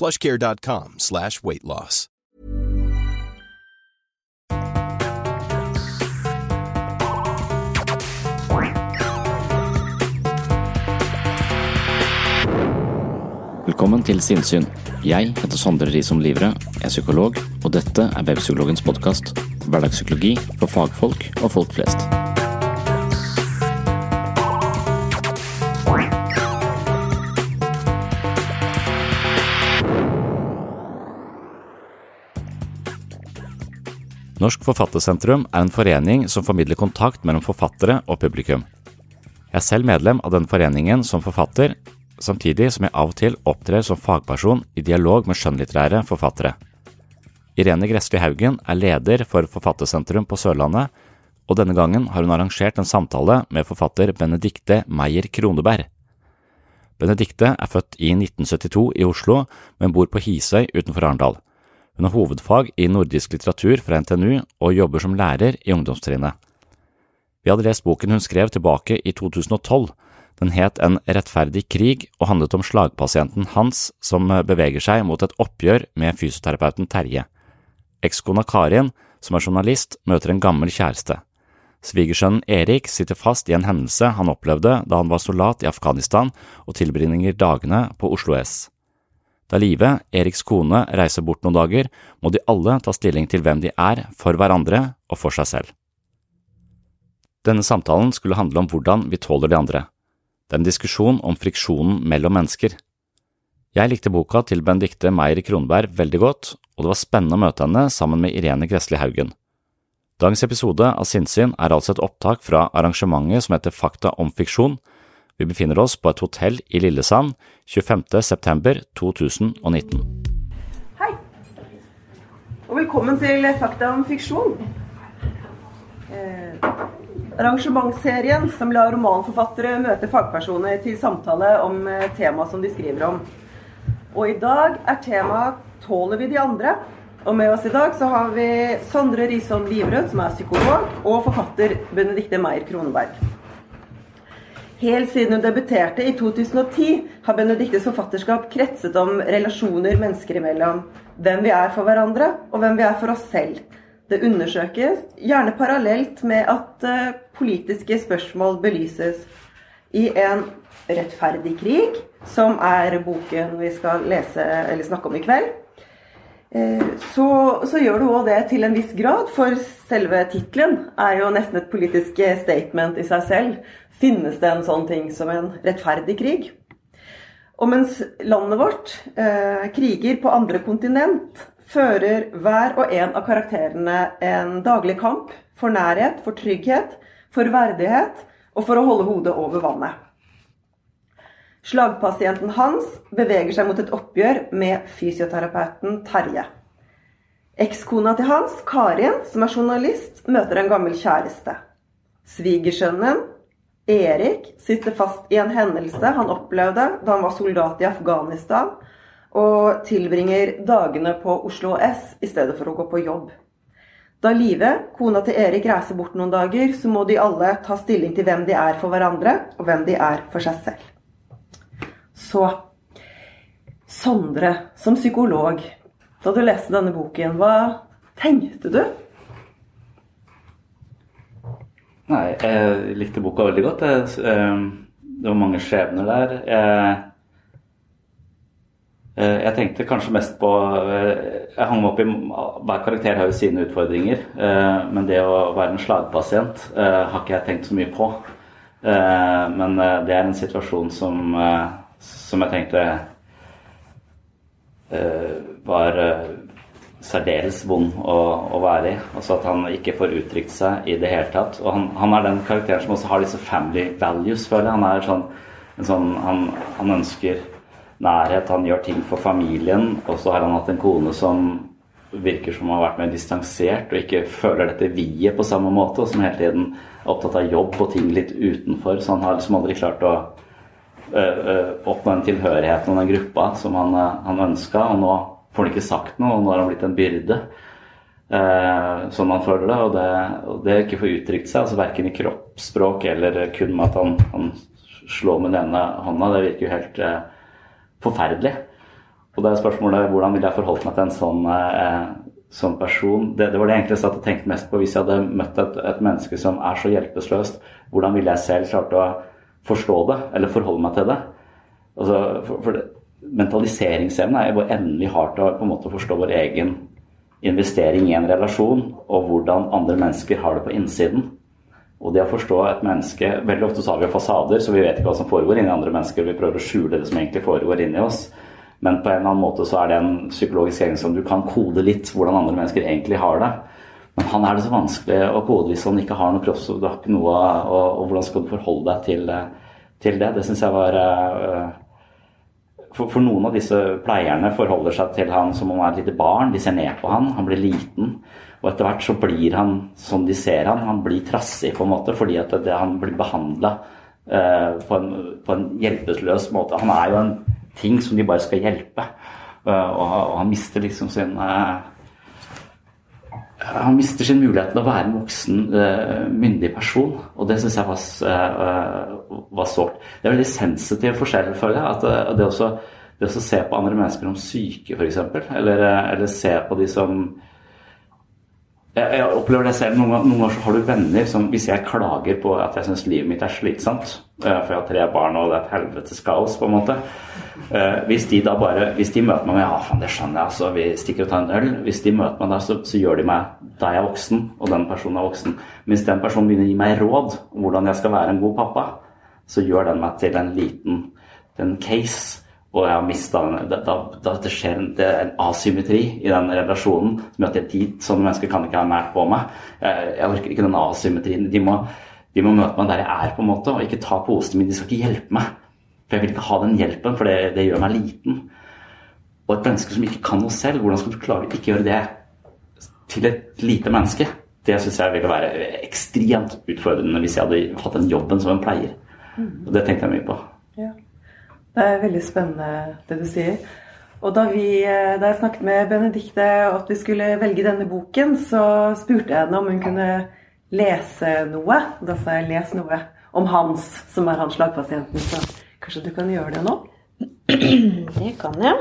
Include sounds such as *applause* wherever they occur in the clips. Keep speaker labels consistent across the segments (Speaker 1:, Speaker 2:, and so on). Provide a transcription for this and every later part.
Speaker 1: plushcare.com slash weight loss.
Speaker 2: Velkommen til Sinnsyn. Jeg heter Sondre Risom Livre, er psykolog, og dette er Webpsykologens podkast. Hverdagspsykologi for fagfolk og folk flest. Norsk Forfattersentrum er en forening som formidler kontakt mellom forfattere og publikum. Jeg er selv medlem av den foreningen som forfatter, samtidig som jeg av og til opptrer som fagperson i dialog med skjønnlitterære forfattere. Irene Gressli Haugen er leder for Forfattersentrum på Sørlandet, og denne gangen har hun arrangert en samtale med forfatter Benedicte Meyer Kroneberg. Benedicte er født i 1972 i Oslo, men bor på Hisøy utenfor Arendal. Hun har hovedfag i nordisk litteratur fra NTNU og jobber som lærer i ungdomstrinnet. Vi hadde lest boken hun skrev tilbake i 2012. Den het En rettferdig krig og handlet om slagpasienten Hans som beveger seg mot et oppgjør med fysioterapeuten Terje. Ekskona Karin, som er journalist, møter en gammel kjæreste. Svigersønnen Erik sitter fast i en hendelse han opplevde da han var soldat i Afghanistan og tilbringer dagene på Oslo S. Da Live, Eriks kone, reiser bort noen dager, må de alle ta stilling til hvem de er for hverandre og for seg selv. Denne samtalen skulle handle om hvordan vi tåler de andre. Det er en diskusjon om friksjonen mellom mennesker. Jeg likte boka til Benedicte Meyer Kronberg veldig godt, og det var spennende å møte henne sammen med Irene Gressli Haugen. Dagens episode av Sinnsyn er altså et opptak fra arrangementet som heter Fakta om fiksjon. Vi befinner oss på et hotell i Lillesand 25. september 2019.
Speaker 3: Hei, og velkommen til Fakta om fiksjon. Eh, arrangementsserien som lar romanforfattere møte fagpersoner til samtale om eh, tema som de skriver om. Og i dag er temaet 'Tåler vi de andre?' Og med oss i dag så har vi Sondre Risholm Livrød, som er psykolog, og forfatter Benedicte Meyer Kroneberg. Helt siden hun debuterte i 2010, har Benedictes forfatterskap kretset om relasjoner mennesker imellom. Hvem vi er for hverandre, og hvem vi er for oss selv. Det undersøkes, gjerne parallelt med at uh, politiske spørsmål belyses. I en rettferdig krig, som er boken vi skal lese eller snakke om i kveld, uh, så, så, gjør du òg det til en viss grad, for selve tittelen er jo nesten et politisk statement i seg selv. Finnes det en sånn ting som en rettferdig krig? Og mens landet vårt eh, kriger på andre kontinent, fører hver og en av karakterene en daglig kamp for nærhet, for trygghet, for verdighet og for å holde hodet over vannet. Slagpasienten hans beveger seg mot et oppgjør med fysioterapeuten Terje. Ekskona til Hans, Karin, som er journalist, møter en gammel kjæreste. Svigersønnen, Erik, sitter fast i en hendelse han opplevde da han var soldat i Afghanistan, og tilbringer dagene på Oslo S i stedet for å gå på jobb. Da Live, kona til Erik, reiser bort noen dager, så må de alle ta stilling til hvem de er for hverandre, og hvem de er for seg selv. Så Sondre, som psykolog, da du leste denne boken, hva tenkte du?
Speaker 2: Nei, jeg likte boka veldig godt. Eh, det var mange skjebner der. Jeg, eh, jeg tenkte kanskje mest på eh, Jeg hang meg opp i Hver karakter har jo sine utfordringer. Men det å være en slagpasient har ikke jeg tenkt så mye på. Men det er en situasjon som, som jeg tenkte var særdeles vond å, å, være i. Altså at han ikke får uttrykt seg i det hele tatt. Og han, han er den karakteren som også har disse family values, føler jeg. Han er sånn, sånn han, han, ønsker nærhet, han gjør ting for familien. Og så har han hatt en kone som virker som har vært mer distansert og ikke føler dette vi-et på samme måte, og som hele tiden er opptatt av jobb og ting litt utenfor. Så han har liksom aldri klart å oppnå den tilhørigheten og den gruppa som han, han ønska. Og nå får han ikke sagt noe, og nå har han blitt en byrde. Eh, som han føler det. Og det, og det ikke får uttrykt seg, altså verken i kroppsspråk eller kun med at han, han slår med den ene hånda, det virker jo helt eh, forferdelig. Og det er spørsmålet hvordan ville jeg forholdt meg til en sånn, eh, sånn person. Det, det, var det egentlig jeg satt og tenkte mest på hvis jeg hadde møtt et, et menneske som er så hjelpeløst. Hvordan ville jeg selv klart å forstå det, eller forholde meg til det? Altså, for, for det, mentaliseringsevne er hvor endelig har til å på en måte forstå vår egen investering i en relasjon, og hvordan andre mennesker har det på innsiden. Og det å forstå et menneske Veldig ofte så har vi fasader, så vi vet ikke hva som foregår inni andre mennesker. Vi prøver å skjule det som egentlig foregår inni oss. Men på en eller annen måte så er det en psykologisk egenskap. Du kan kode litt hvordan andre mennesker egentlig har det. Men han er det så vanskelig å kode hvis han ikke har noe kroppsspråk, noe, og, og, hvordan skal du forholde deg til, til det? Det syns jeg var uh, for, for, noen av disse pleierne forholder seg til han som om han er et lite barn. De ser ned på han, han blir liten. Og etter hvert så blir han som de ser han, han blir trassig på en måte fordi at det, han blir behandla eh, på, på en hjelpeløs måte. Han er jo en ting som de bare skal hjelpe. Uh, og, og, han mister liksom sin uh, han mister sin mulighet til å være en voksen, uh, myndig person. Og det syns jeg var, uh, var sårt. Det er veldig sensitiv forskjell, føler jeg. At uh, det, også, det å se på andre mennesker som syke, f.eks., eller, eller se på de som jeg, jeg, opplever det selv. Noen, noen ganger så har du venner som Hvis jeg klager på at jeg syns livet mitt er slitsomt, for jeg har tre barn og det er et helvetes kaos, på en måte Hvis de da bare Hvis de møter meg med Ja, faen, det skjønner jeg, altså, vi stikker og tar en øl. Hvis de møter meg der, så, så gjør de meg Da er jeg voksen, og den personen er voksen. Mens den personen begynner å gi meg råd om hvordan jeg skal være en god pappa, så gjør den meg til en liten en case og jeg har mista det, da, det skjer en, det en, asymmetri i den relasjonen som gjør at de, sånne mennesker kan ikke ha nært på meg. Jeg, orker ikke den asymmetrien. De må, de må, møte meg der jeg er, på en måte, og ikke ta posene min. De skal ikke hjelpe meg. For jeg vil ikke ha den hjelpen, for det, det gjør meg liten. Og et menneske som ikke kan noe selv, hvordan skal du klare å ikke gjøre det til et lite menneske? Det syns jeg ville være ekstremt utfordrende hvis jeg hadde hatt den jobben som en pleier. Mm. Og det tenkte jeg mye på.
Speaker 3: Det er veldig spennende det du sier. Og da, vi, eh, da jeg snakket med Benedicte og at vi skulle velge denne boken, så spurte jeg henne om hun kunne lese noe. Da sa jeg 'les noe om Hans', som er hans slagpasienten. Så kanskje du kan gjøre det nå? *clears throat*
Speaker 4: Det kan jeg.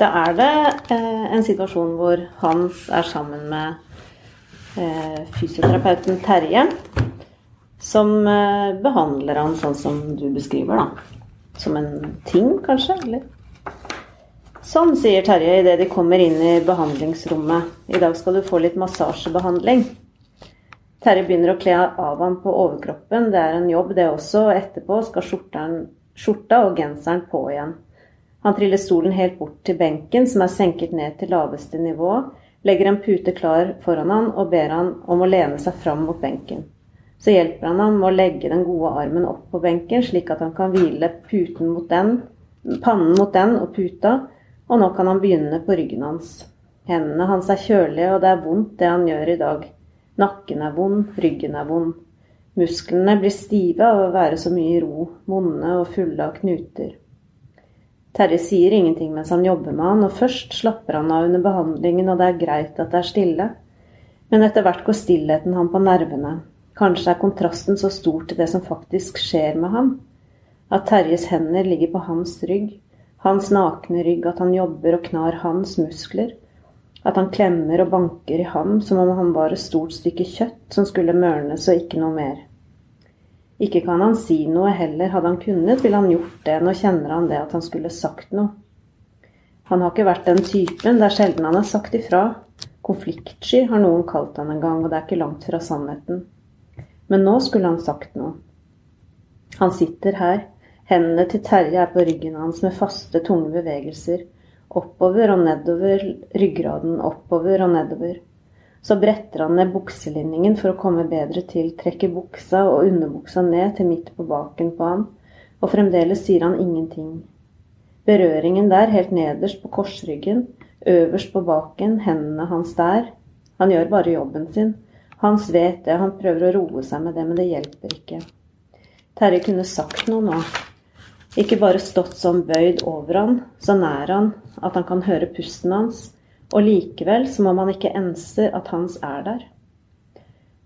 Speaker 4: Da er det eh, en situasjon hvor Hans er sammen med eh, fysioterapeuten Terje som eh, behandler han sånn som du beskriver, da. Som en ting, kanskje? Eller? Sånn, sier Terje idet de kommer inn i behandlingsrommet. I dag skal du få litt massasjebehandling. Terje begynner å kle av ham på overkroppen. Det er en jobb, det også. Og etterpå skal skjorten, skjorta og genseren på igjen. Han triller stolen helt bort til benken, som er senket ned til laveste nivå, legger en pute klar foran han og ber han om å lene seg fram mot benken. Så hjelper han ham med å legge den gode armen opp på benken, slik at han kan hvile puten mot den, pannen mot den og puta, og nå kan han begynne på ryggen hans. Hendene hans er kjølige, og det er vondt det han gjør i dag. Nakken er vond, ryggen er vond. Musklene blir stive av å være så mye i ro, vonde og fulle av knuter. Terje sier ingenting mens han jobber med han, og først slapper han av under behandlingen, og det er greit at det er stille. Men etter hvert går stillheten han på nervene. Kanskje er kontrasten så stor til det som faktisk skjer med ham. At Terjes hender ligger på hans rygg, hans nakne rygg, at han jobber og knar hans muskler. At han klemmer og banker i ham som om han var et stort stykke kjøtt som skulle mørnes og ikke noe mer. Ikke kan han si noe heller. Hadde han kunnet, ville han gjort det. Nå kjenner han det at han skulle sagt noe. Han har ikke vært den typen. Det er sjelden han har sagt ifra. Konfliktsky har noen kalt han en gang, og det er ikke langt fra sannheten. Men nå skulle han sagt noe. Han sitter her. Hendene til Terje er på ryggen hans med faste, tunge bevegelser. Oppover og nedover ryggraden, oppover og nedover. Så bretter han ned bukselinningen for å komme bedre til, trekker buksa og underbuksa ned til midt på baken på ham, og fremdeles sier han ingenting. Berøringen der, helt nederst på korsryggen, øverst på baken, hendene hans der. Han gjør bare jobben sin. Hans vet det, han prøver å roe seg med det, men det hjelper ikke. Terje kunne sagt noe nå. Ikke bare stått sånn bøyd over han, så nær han at han kan høre pusten hans, og likevel så må man ikke enser at hans er der.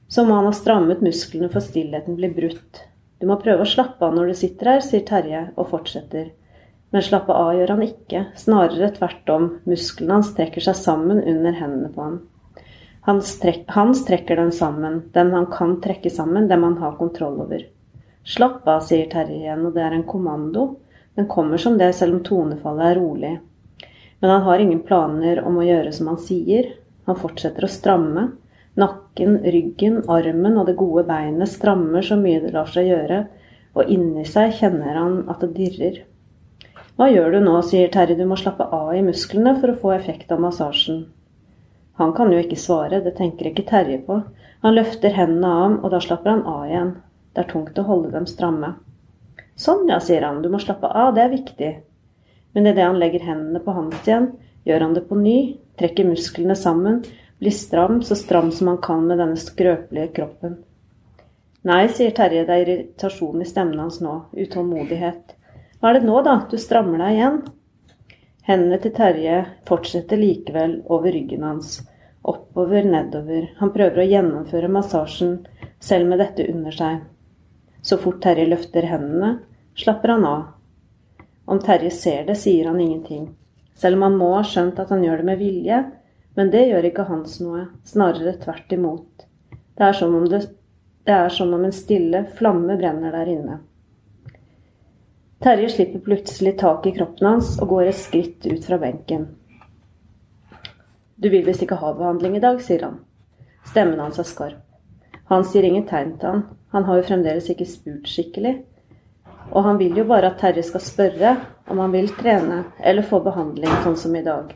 Speaker 4: Så må han ha strammet musklene for stillheten blir brutt. Du må prøve å slappe av når du sitter her, sier Terje og fortsetter. Men slappe av gjør han ikke, snarere tvert om, musklene hans trekker seg sammen under hendene på ham. Hans, strek, han strekker den sammen, den han kan trekke sammen, den man har kontroll over. Slapp av, sier Terje igjen, og det er en kommando. Den kommer som det, selv om tonefallet er rolig. Men han har ingen planer om å gjøre som han sier. Han fortsetter å stramme. Nakken, ryggen, armen og det gode beinet strammer så mye det lar seg gjøre, og inni seg kjenner han at det dirrer. Hva gjør du nå, sier Terje, du må slappe av i musklene for å få effekt av massasjen. Han kan jo ikke svare, det tenker ikke Terje på. Han løfter hendene av ham, og da slapper han av igjen. Det er tungt å holde dem stramme. Sånn ja, sier han, du må slappe av, det er viktig. Men idet han legger hendene på hans igjen, gjør han det på ny, trekker musklene sammen, blir stram, så stram som han kan med denne skrøpelige kroppen. Nei, sier Terje, det er irritasjon i stemmen hans nå, utålmodighet. Hva er det nå, da, du strammer deg igjen? Hendene til Terje fortsetter likevel over ryggen hans, oppover, nedover. Han prøver å gjennomføre massasjen selv med dette under seg. Så fort Terje løfter hendene, slapper han av. Om Terje ser det, sier han ingenting. Selv om han må ha skjønt at han gjør det med vilje. Men det gjør ikke Hans noe, snarere tvert imot. Det er som om, det, det er som om en stille flamme brenner der inne. Terje slipper plutselig tak i kroppen hans og går et skritt ut fra benken. Du vil visst ikke ha behandling i dag, sier han. Stemmen hans er skarp. Han sier ingen tegn til han. Han har jo fremdeles ikke spurt skikkelig. Og han vil jo bare at Terje skal spørre om han vil trene eller få behandling sånn som i dag.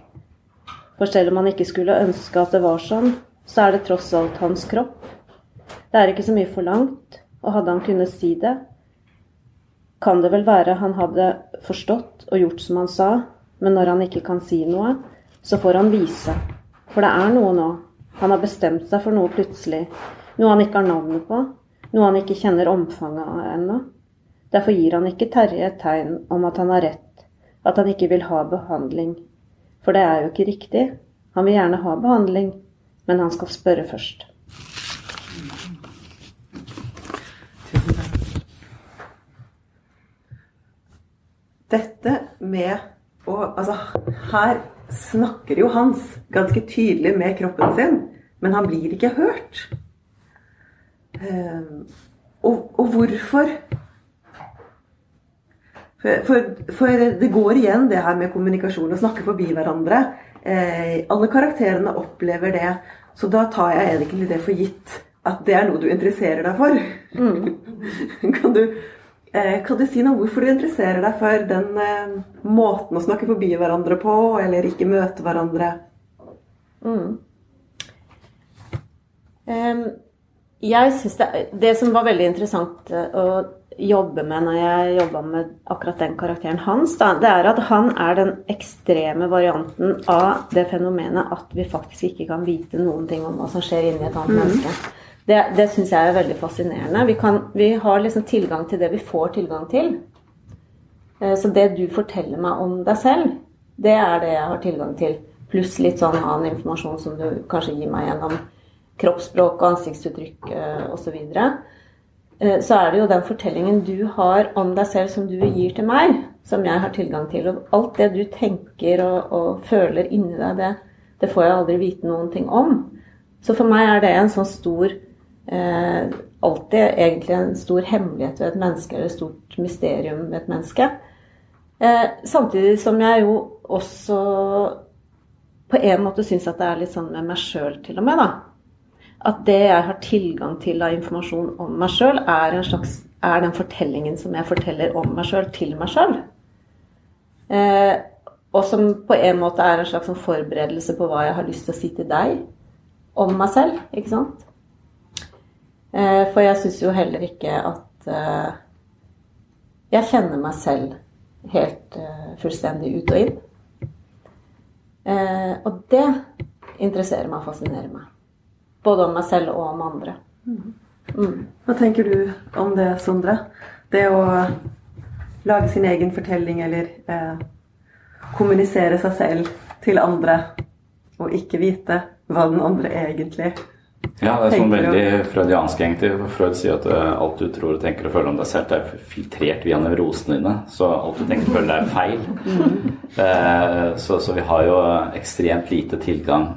Speaker 4: For selv om han ikke skulle ønske at det var sånn, så er det tross alt hans kropp. Det er ikke så mye forlangt, og hadde han kunnet si det, kan det vel være han hadde forstått og gjort som han sa, men når han ikke kan si noe, så får han vise. For det er noe nå. Han har bestemt seg for noe plutselig. Noe han ikke har navnet på. Noe han ikke kjenner omfanget av ennå. Derfor gir han ikke Terje et tegn om at han har rett, at han ikke vil ha behandling. For det er jo ikke riktig. Han vil gjerne ha behandling, men han skal spørre først.
Speaker 3: Dette med å Altså, her snakker jo Hans ganske tydelig med kroppen sin, men han blir ikke hørt. Uh, og, og hvorfor for, for, for, det går igjen det her med kommunikasjon og snakke forbi hverandre. Eh, alle karakterene opplever det. Så da tar jeg egentlig det for gitt at det er noe du interesserer deg for. Mm. *laughs* kan, du, kan, du, si noe om hvorfor du interesserer deg for den eh, måten å snakke forbi hverandre på, eller ikke møte hverandre?
Speaker 4: Mm. Jeg synes det, det som var veldig interessant eh, å jobbe med når jeg jobba med akkurat den karakteren hans, da, det er at han er den ekstreme varianten av det fenomenet at vi faktisk ikke kan vite noen ting om hva som skjer inni et annet mm. menneske. Det, det syns jeg er veldig fascinerende. Vi, kan, vi har liksom tilgang til det vi får tilgang til. Eh, så det du forteller meg om deg selv, det er det jeg har tilgang til. Pluss litt sånn annen informasjon som du kanskje gir meg gjennom kroppsspråk og ansiktsuttrykk eh, osv. Så, eh, så er det jo den fortellingen du har om deg selv som du gir til meg, som jeg har tilgang til. Og alt det du tenker og, og føler inni deg, det, det, får jeg aldri vite noen ting om. Så for meg er det en sånn stor eh, Alltid egentlig en stor hemmelighet ved et menneske, eller et stort mysterium ved et menneske. Eh, samtidig som jeg jo også på en måte syns at det er litt sånn med meg sjøl, til og med, da at det jeg har tilgang til av informasjon om meg sjøl, er, er, den fortellingen som jeg forteller om meg sjøl, til meg sjøl. Eh, og som på en måte er en slags sånn forberedelse på hva jeg har lyst til å si til deg om meg selv. Ikke sant? Eh, for jeg syns jo heller ikke at eh, Jeg kjenner meg selv helt eh, fullstendig ut og inn. Og det interesserer meg og fascinerer meg. Både om meg selv og om andre.
Speaker 3: Mm. Hva tenker du om det, Sondre? Det å lage sin egen fortelling eller eh, kommunisere seg selv til andre og ikke vite hva den andre egentlig
Speaker 2: ja, det er sånn veldig freudiansk, egentlig. Freud sier at uh, alt du tror og tenker og føler om deg selv, det er filtrert via nevrosene dine. Så alt du tenker og føler, er feil. Mm. Uh, så, så, vi har jo ekstremt lite tilgang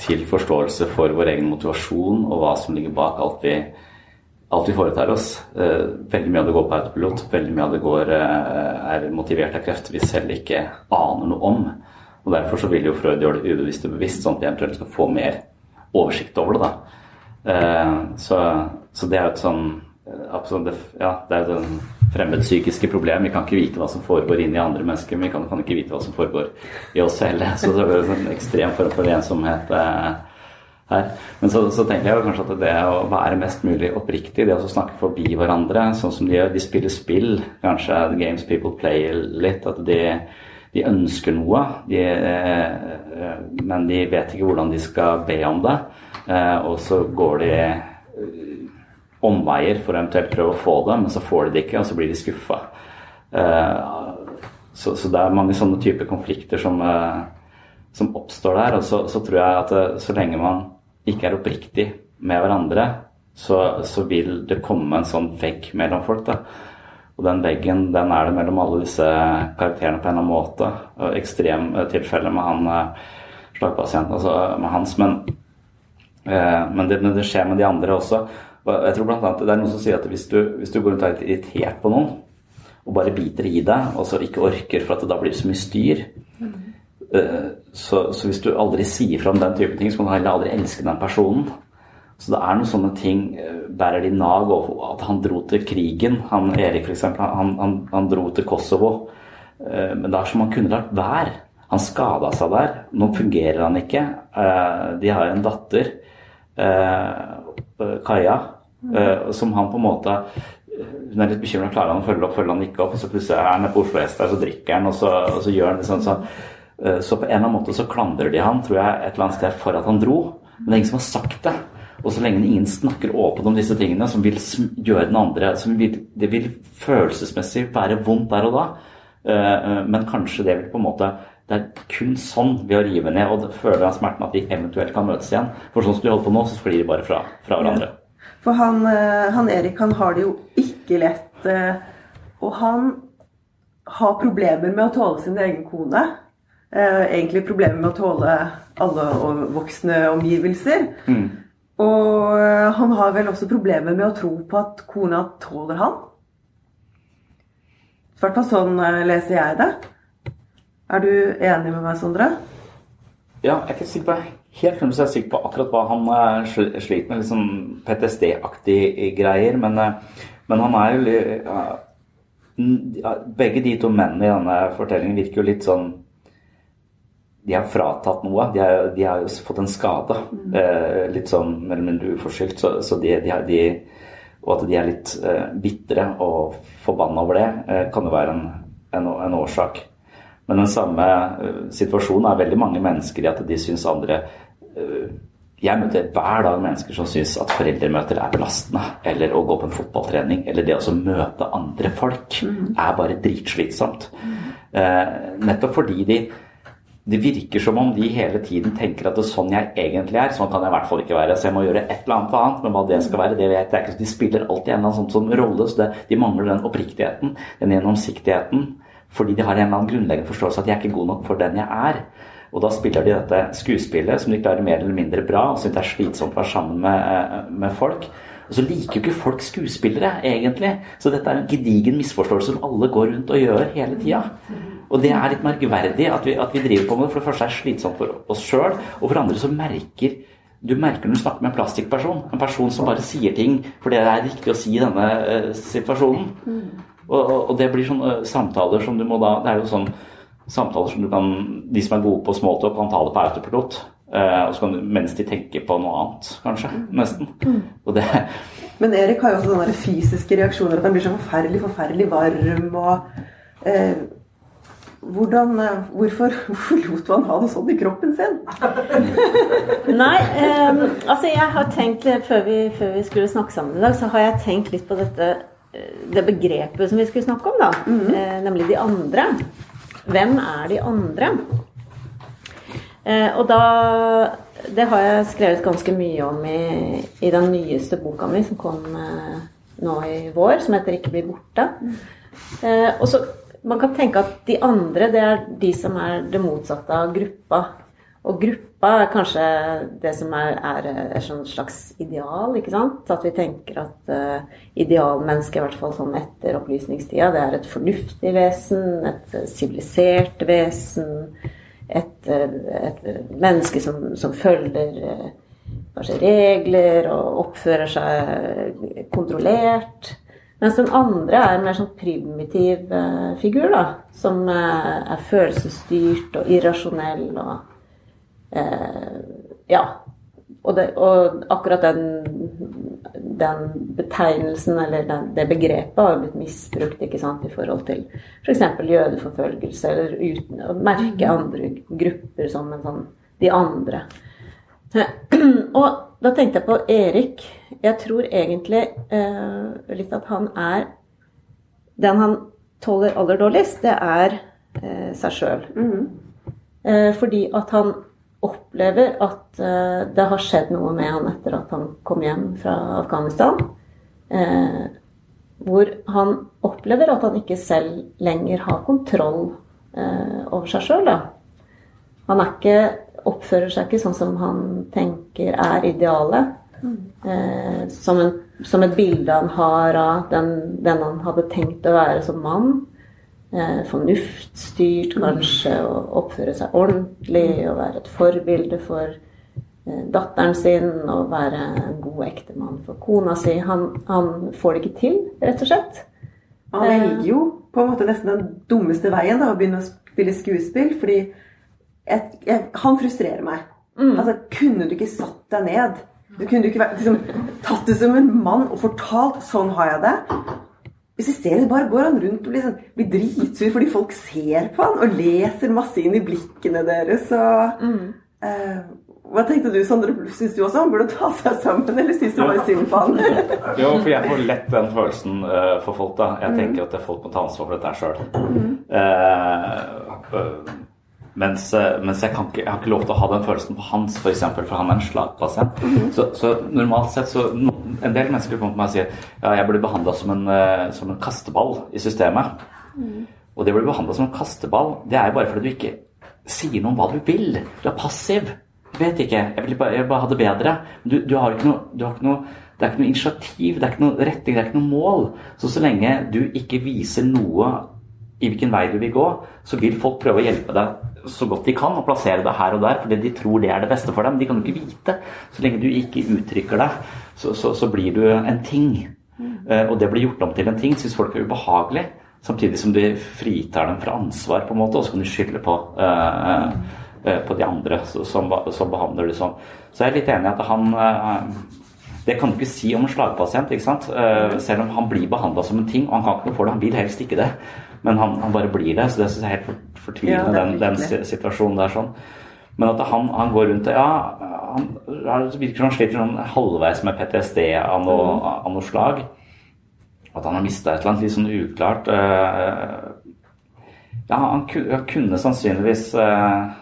Speaker 2: til forståelse for vår egen motivasjon og hva som ligger bak alt vi, alt vi foretar oss. Eh, veldig mye av det går på autopilot. Veldig mye av det går, eh, er motivert av krefter vi selv ikke aner noe om. Og Derfor så vil jo Freud gjøre det ubevisst og bevisst, sånn at vi eventuelt skal få mer oversikt over det. da. Eh, så, så det er jo et sånn absolutt, ja, det er et sånn fremmedpsykiske problem. Vi kan ikke vite hva som foregår inni andre mennesker, men vi kan, kan, ikke vite hva som foregår i oss selv. *laughs* Så det er en ekstrem form for ensomhet eh, her. Men så, så, tenker jeg kanskje at det å være mest mulig oppriktig, det å snakke forbi hverandre, sånn som de gjør, de spiller spill, kanskje games people play litt, at de, de ønsker noe, de, eh, men de vet ikke hvordan de skal be om det. Eh, og så går de omveier for å eventuelt prøve å få det, men så får de det ikke, og så blir de skuffa. Eh, så, så, det er mange sånne typer konflikter som, eh, som oppstår der. Og så, så, tror jeg at eh, så lenge man ikke er oppriktig med hverandre, så, så vil det komme en sånn vegg mellom folk. da. Og den veggen den er det mellom alle disse karakterene på en eller annen måte. Ekstremtilfeller med han slagpasienten, altså med hans. Men, men det, det, skjer med de andre også. Jeg tror blant annet Det er noen som sier at hvis du, hvis du går rundt og er litt irritert på noen, og bare biter i deg, og så ikke orker for at det da blir så mye styr mm. så, så, hvis du aldri sier fra om den type ting, så kan du heller aldri elske den personen. Så det er noen sånne ting eh, Bærer de nag over at han dro til krigen? Han Erik, f.eks. Han, han, han dro til Kosovo. Eh, men det er som han kunne lagt være. Han skada seg der. Nå fungerer han ikke. De har en datter, Kaja, som han på en måte Hun er litt bekymra. Klarer han å følge opp, følger han ikke opp? Og så plutselig er han på Oslo S der, så drikker han, og så, og så gjør han det sånn. Så, så på en eller annen måte så klandrer de han, tror jeg, et eller annet sted for at han dro. Men det er ingen som har sagt det. Og så lenge ingen snakker åpent om disse tingene, som vil gjøre den andre som vil, Det vil følelsesmessig være vondt der og da, uh, men kanskje det vil på en måte det er kun sånn ved å rive ned og føle smerten at de eventuelt kan møtes igjen. For sånn som de holder på nå, så flyr de bare fra, fra hverandre.
Speaker 3: For han, eh, han, Erik han har det jo ikke lett. Eh, og han har problemer med å tåle sin egen kone. Eh, egentlig problemer med å tåle alle voksne omgivelser. Mm. Og han har vel også problemer med å tro på at kona tåler han. I hvert fall sånn leser jeg det. Er du enig med meg, Sondre?
Speaker 2: Ja, jeg er ikke sikker på helt jeg er sikker på akkurat hva han uh, sliter med. Sånn PTSD-aktige greier. Men, men, han er jo Begge de to mennene i denne fortellingen virker jo litt sånn de er fratatt noe. De, er, de har jo fått en skade. Eh, litt sånn mer eller mindre uforskyldt. Så, så de, de, de, og at de er litt eh, bitre og forbanna over det, eh, kan jo være en, en, en, årsak. Men den samme eh, situasjonen er veldig mange mennesker i at de syns andre eh, jeg møter hver dag mennesker som syns at foreldremøter er belastende. Eller å gå på en fotballtrening. Eller det å møte andre folk er bare dritslitsomt. Eh, nettopp fordi de det virker som om de hele tiden tenker at det er sånn jeg egentlig er. Sånn kan jeg i hvert fall ikke være. Så jeg må gjøre et eller annet annet. Men hva det skal være, det vet jeg ikke. De spiller alltid en eller annen sånn, sånn rolle. Så det, de mangler den oppriktigheten, den gjennomsiktigheten. Fordi de har en eller annen grunnleggende forståelse at jeg er ikke god nok for den jeg er. Og da spiller de dette skuespillet som de klarer mer eller mindre bra, og syns det er slitsomt å være sammen med, med folk. Og så liker jo ikke folk skuespillere, egentlig. Så dette er en gedigen misforståelse som alle går rundt og gjør hele tida. Og det er litt merkverdig at vi, at vi, driver på med det. For det første er det slitsomt for oss sjøl, og for andre så merker du merker når du snakker med en plastikkperson. En person som bare sier ting fordi det er riktig å si i denne uh, situasjonen. Og, og, og, det blir sånne samtaler som du må da Det er jo sånn samtaler som du kan De som er gode på smalltalk, kan ta det på autopilot. Uh, og så kan du, mens de tenker på noe annet, kanskje. Nesten. Og det
Speaker 3: Men Erik har jo også sånne fysiske reaksjoner. At han blir så forferdelig, forferdelig varm og uh, hvordan, eh, hvorfor, *laughs* hvorfor lot man ha det sånn i kroppen sin? *laughs*
Speaker 4: Nei, um, altså jeg har tenkt før vi, før vi, skulle snakke sammen i dag, så har jeg tenkt litt på dette eh, det begrepet som vi skulle snakke om, da. Mm -hmm. eh, nemlig de andre. Hvem er de andre? Eh, og da Det har jeg skrevet ganske mye om i, i den nyeste boka mi som kom eh, nå i vår, som heter 'Ikke bli borte'. og så man kan tenke at de andre, det er de som er det motsatte av gruppa. Og gruppa er kanskje det som er, er et slags ideal, ikke sant? At vi tenker at uh, idealmennesket, i hvert fall sånn etter opplysningstida, det er et fornuftig vesen, et sivilisert vesen, et, et, menneske som, som følger kanskje regler og oppfører seg kontrollert. Mens den andre er en mer sånn primitiv eh, figur, da. Som eh, er følelsesstyrt og irrasjonell og uh, Ja. Og, det, og, akkurat den, den betegnelsen, eller den, det begrepet, har blitt misbrukt ikke sant, i forhold til f.eks. For jødeforfølgelse, eller uten å merke andre grupper som en sånn de andre. *clears throat* Og da tenkte jeg på Erik. Jeg tror egentlig eh, litt at han er Den han tåler aller dårligst, det er eh, seg sjøl. Mm. Eh, fordi at han opplever at eh, det har skjedd noe med han etter at han kom hjem fra Afghanistan. Eh, hvor han opplever at han ikke selv lenger har kontroll eh, over seg sjøl. Han er ikke oppfører seg ikke sånn som han tenker er idealet. Mm. Eh, som, en, som, et bilde han har av den, den, han hadde tenkt å være som mann. Eh, fornuftstyrt, kanskje, og oppføre seg ordentlig og være et forbilde for eh, datteren sin og være en god ektemann for kona si. Han, han, får det ikke til, rett og slett.
Speaker 3: Han velger jo på en måte nesten den dummeste veien da, å begynne å spille skuespill. fordi jeg, jeg, Han frustrerer meg. Mm. Altså, Kunne du ikke satt deg ned? Du kunne ikke liksom, tatt det som en mann og fortalt 'sånn har jeg det'. Hvis vi ser det, bare går han rundt og blir, sånn, blir dritsur fordi folk ser på han og leser masse inn i blikkene deres. Og, mm. uh, hva tenkte du, Sondre? Syns du også han burde ta seg sammen, eller syns du bare synd på han? *laughs*
Speaker 2: jo, for jeg får lett den følelsen uh, for folk, da. Jeg mm. tenker at folk må ta ansvar for dette sjøl. Mm. Uh, mens, eh, mens jeg, ikke, jeg, har ikke lov til å ha den følelsen på hans, f.eks., for, eksempel, for han er en slagpasient. Mm -hmm. så, så, normalt sett så En del mennesker kommer til meg og sier ja, jeg blir behandla som, uh, som, en kasteball i systemet. Mm. Og det å bli behandla som en kasteball, det er jo bare fordi du ikke sier noe om hva du vil. Du er passiv. Du vet ikke. Jeg vil bare, jeg vil bare ha det bedre. Du, du, har noe, du har ikke noe det er ikke noe initiativ, det er ikke noe retning, det er ikke noe mål. Så så lenge du ikke viser noe i hvilken vei du vil gå, så vil folk prøve å hjelpe deg så godt de kan og plassere det her og der, fordi de tror det er det beste for dem. De kan jo ikke vite. Så lenge du ikke uttrykker deg, så, så, så blir du en ting. Mm. Uh, og det blir gjort om til en ting, syns folk er ubehagelig. Samtidig som du fritar dem fra ansvar, på en måte, og så kan du skylde på uh, uh, på de andre som, som, behandler det sånn. Så jeg er litt enig i at han Det kan du ikke si om en slagpasient, ikke sant? selv om han blir behandla som en ting, og han kan ikke noe for det, han vil helst ikke det. Men han, han bare blir det, så det syns jeg er helt fortvilende, ja, den, den, situasjonen der sånn. Men at han, han går rundt og Ja, han, han virker som han sliter sånn halvveis med PTSD av noe, mm. av noe slag. At han har mista et eller annet litt sånn uklart. Uh, ja, han kunne, sannsynligvis uh,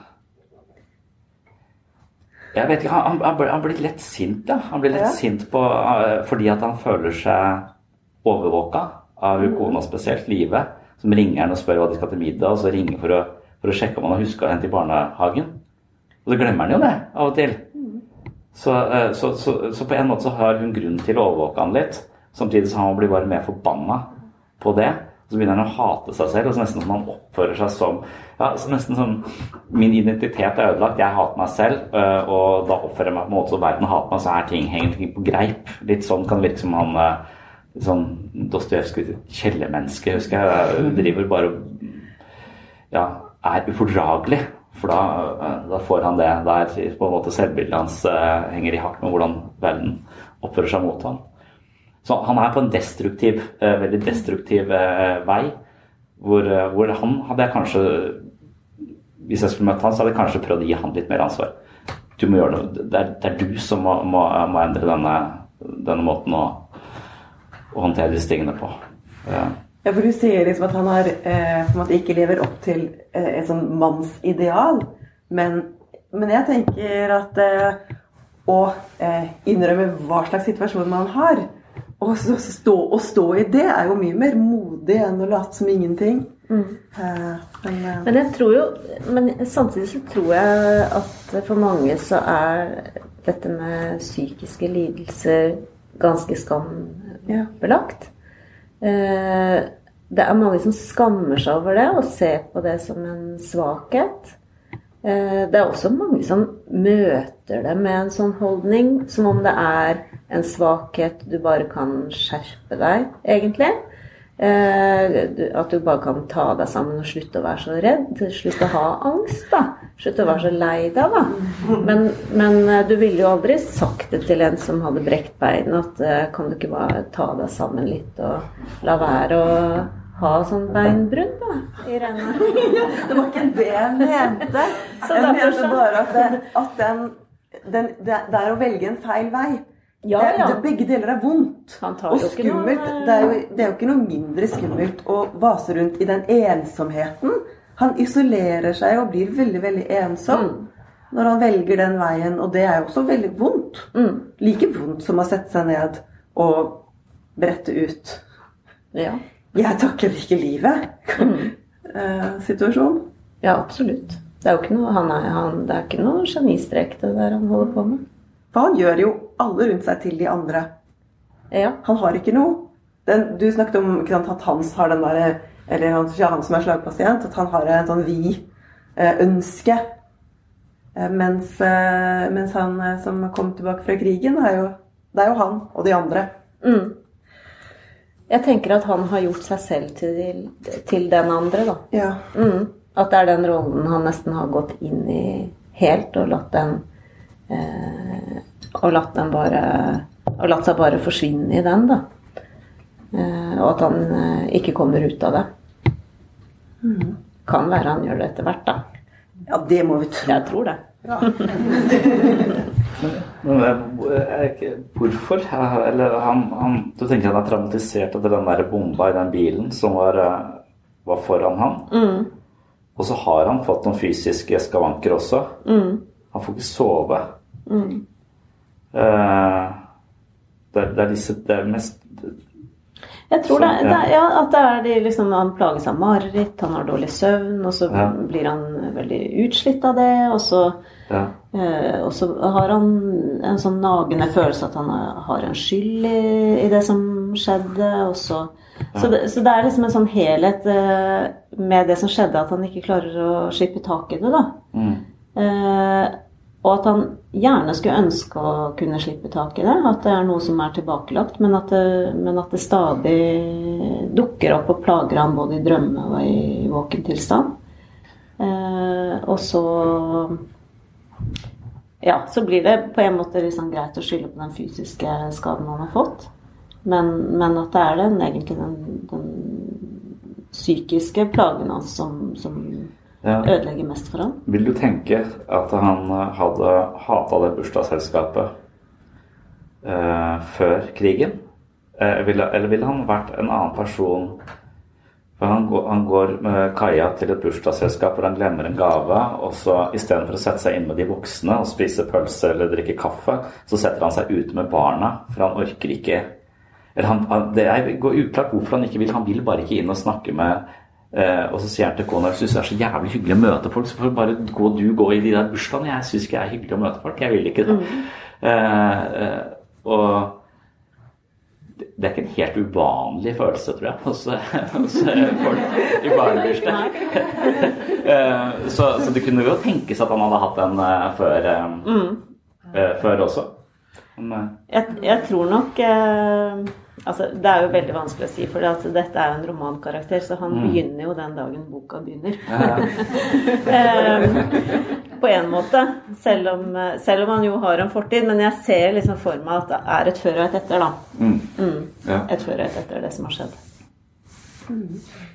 Speaker 2: Jeg vet ikke, han, han, han blir lett sint, ja. Han blir litt ja. sint på, uh, fordi at han føler seg overvåka av kona, spesielt Live, som ringer han og spør hva de skal til middag, og så ringer for å, for å sjekke om han har huska henne til barnehagen. Og så glemmer han jo det av og til. Så, eh, så, så, så, på en måte så har hun grunn til å overvåke han litt. Samtidig så han blir bare mer forbanna på det. Og så begynner han å hate seg selv, og så nesten som han oppfører seg som ja, så nesten som Min identitet er ødelagt, jeg hater meg selv, eh, og da oppfører jeg meg på en måte så verden hater meg, så er ting henger ting på greip. Litt sånn kan det virke som han eh, sånn Dostojevskij kjellermenneske, husker jeg. Driver bare ja, er ufordragelig. For da, eh, da, får han det der på en måte selvbildet hans uh, henger i hakk med hvordan verden oppfører seg mot ham. Så han er på en destruktiv, uh, veldig destruktiv uh, vei. Hvor, hvor, han hadde jeg kanskje Hvis jeg skulle møtt han, så hadde jeg kanskje prøvd å gi han litt mer ansvar. Du må gjøre det. Det er, det er du som må, må, må endre denne, denne, måten å, å håndtere disse tingene på.
Speaker 3: Ja. Ja, for Du sier liksom at han har, eh, på en måte ikke lever opp til eh, et sånn mannsideal. Men, men jeg tenker at eh, å eh, innrømme hva slags situasjon man har, og så stå, å stå i det, er jo mye mer modig enn å late som ingenting. Mm.
Speaker 4: Eh, men, eh, men, jeg tror jo Men samtidig så tror jeg at for mange så er dette med psykiske lidelser ganske skambelagt. Eh, det er mange som skammer seg over det og ser på det som en svakhet. Eh, det er også mange som møter det med en sånn holdning, som om det er en svakhet du bare kan skjerpe deg, egentlig. Eh, at du bare kan ta deg sammen og slutte å være så redd. Slutte å ha angst. da. Slutte å være så lei deg, da. Men, men, eh, du ville jo aldri sagt det til en som hadde brekt bein, at eh, kan du ikke bare ta deg sammen litt og la være å ha sånn beinbrudd, da, Irene? *laughs*
Speaker 3: det var ikke det jeg mente. jeg mente bare at, det, at den, den, det er å velge en feil vei. Ja, ja. Det, begge deler er vondt. og skummelt. Noe... Det, er jo, det, er jo, ikke noe mindre skummelt å vase rundt i den ensomheten. Han isolerer seg og blir veldig, veldig ensom mm. når han velger den veien. Og det er jo også veldig vondt. Mm. Like vondt som å sette seg ned og brette ut. Ja. Jeg takker ikke livet. Mm. *laughs* Eh, situasjon.
Speaker 4: Ja, absolutt. Det er jo ikke noe, han er, han, det er ikke noe genistrek, det der han holder på med.
Speaker 3: For han gjør jo alle rundt seg til de andre. Ja. Han har ikke noe. Den, du snakket om sant, at Hans har den der, eller han, ja, han som er slagpasient, at han har en sånn vi-ønske. Eh, mens, eh, mens, han eh, som kom tilbake fra krigen, er jo, det er jo han og de andre. Mm.
Speaker 4: Jeg tenker at han har gjort seg selv til, til den andre, da. Ja. Mm. At det er den rollen han nesten har gått inn i helt, og latt den Eh, og latt, den bare, og latt seg bare forsvinne i den, da. Eh, og at han eh, ikke kommer ut av det. Mm. Kan være han gjør det etter hvert, da.
Speaker 3: Ja, det må vi tro.
Speaker 4: Jeg tror det. Ja. *laughs*
Speaker 2: Hvorfor? Eller han, han, du tenker han er traumatisert etter den der bomba i den bilen som var, var foran han? Mm. Og så har han fått noen fysiske skavanker også. Mm. Han får ikke sove. Mm. Uh, det, det, er disse Det er mest
Speaker 4: jeg tror det, det, ja, at det er de, liksom, han plages av mareritt, han har dårlig søvn, og så ja. blir han veldig utslitt av det. Og så, ja. eh, og så, har han en sånn nagende følelse at han har en skyld i, i det som skjedde. Og så, så det, så, det, er liksom en sånn helhet eh, med det som skjedde, at han ikke klarer å slippe tak i det. da. Mm. Eh, og at han gjerne skulle ønske å kunne slippe tak i det. At det er noe som er tilbakelagt, men at det, men at det stadig dukker opp og plager ham både i drømme og i våken tilstand. Eh, og så Ja, så blir det på en måte liksom greit å skylde på den fysiske skaden han har fått. Men, men at det er den, egentlig den, den psykiske plagen hans som, som
Speaker 2: Ja.
Speaker 4: ødelegger mest for ham.
Speaker 2: Vil du tenke at han eh, hadde hata det bursdagsselskapet eh, før krigen? Eh, ville, eller ville han vært en annen person? For han går, han går med Kaja til et bursdagsselskap hvor han glemmer en gave, og så istedenfor å sette seg inn med de voksne og spise pølse eller drikke kaffe, så setter han seg ute med barna, for han orker ikke eller han, Det er, uklart hvorfor han ikke vil. Han vil bare ikke inn og snakke med Eh, og så sier han til kona jeg syns det er så jævlig hyggelig å møte folk, så får bare gå, du gå i de der bursdagene. Jeg syns ikke jeg er hyggelig å møte folk. Jeg vil ikke det. Eh, eh, og det er ikke en helt uvanlig følelse, tror jeg, hos, *laughs* hos folk i barnebursdag. *laughs* Eh, så, så det kunne jo tenkes at han hadde hatt den eh, før, eh, eh, før også. Men, eh,
Speaker 4: Jeg, jeg tror nok eh, Altså, det er jo veldig vanskelig å si, for altså, dette er jo en romankarakter, så han begynner jo den dagen boka begynner. *laughs* Eh, på en måte. Selv om, eh, selv om han jo har en fortid. Men jeg ser liksom for meg at det er et før og et etter, da.
Speaker 2: mm,
Speaker 4: Mm.
Speaker 2: ja.
Speaker 4: Et før og et etter det som har skjedd.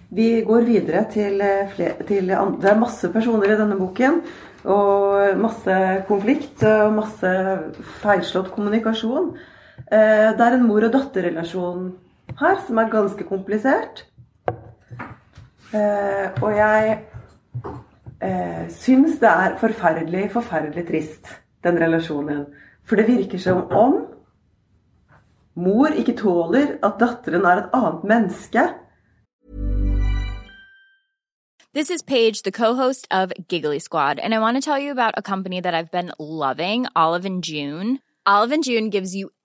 Speaker 3: Vi går videre til, flere, til Det er masse personer i denne boken. Og masse konflikt og masse feilslått kommunikasjon. Eh, Det er en mor- og datterrelasjon her som er ganske komplisert. Eh, Og jeg eh, syns det er forferdelig, forferdelig trist, den relasjonen. For det virker som om mor ikke tåler at datteren er et annet menneske.
Speaker 5: This is Paige, the co-host of Giggly Squad, and I want to tell you about a company that I've been loving, Olive and June. Olive and June gives you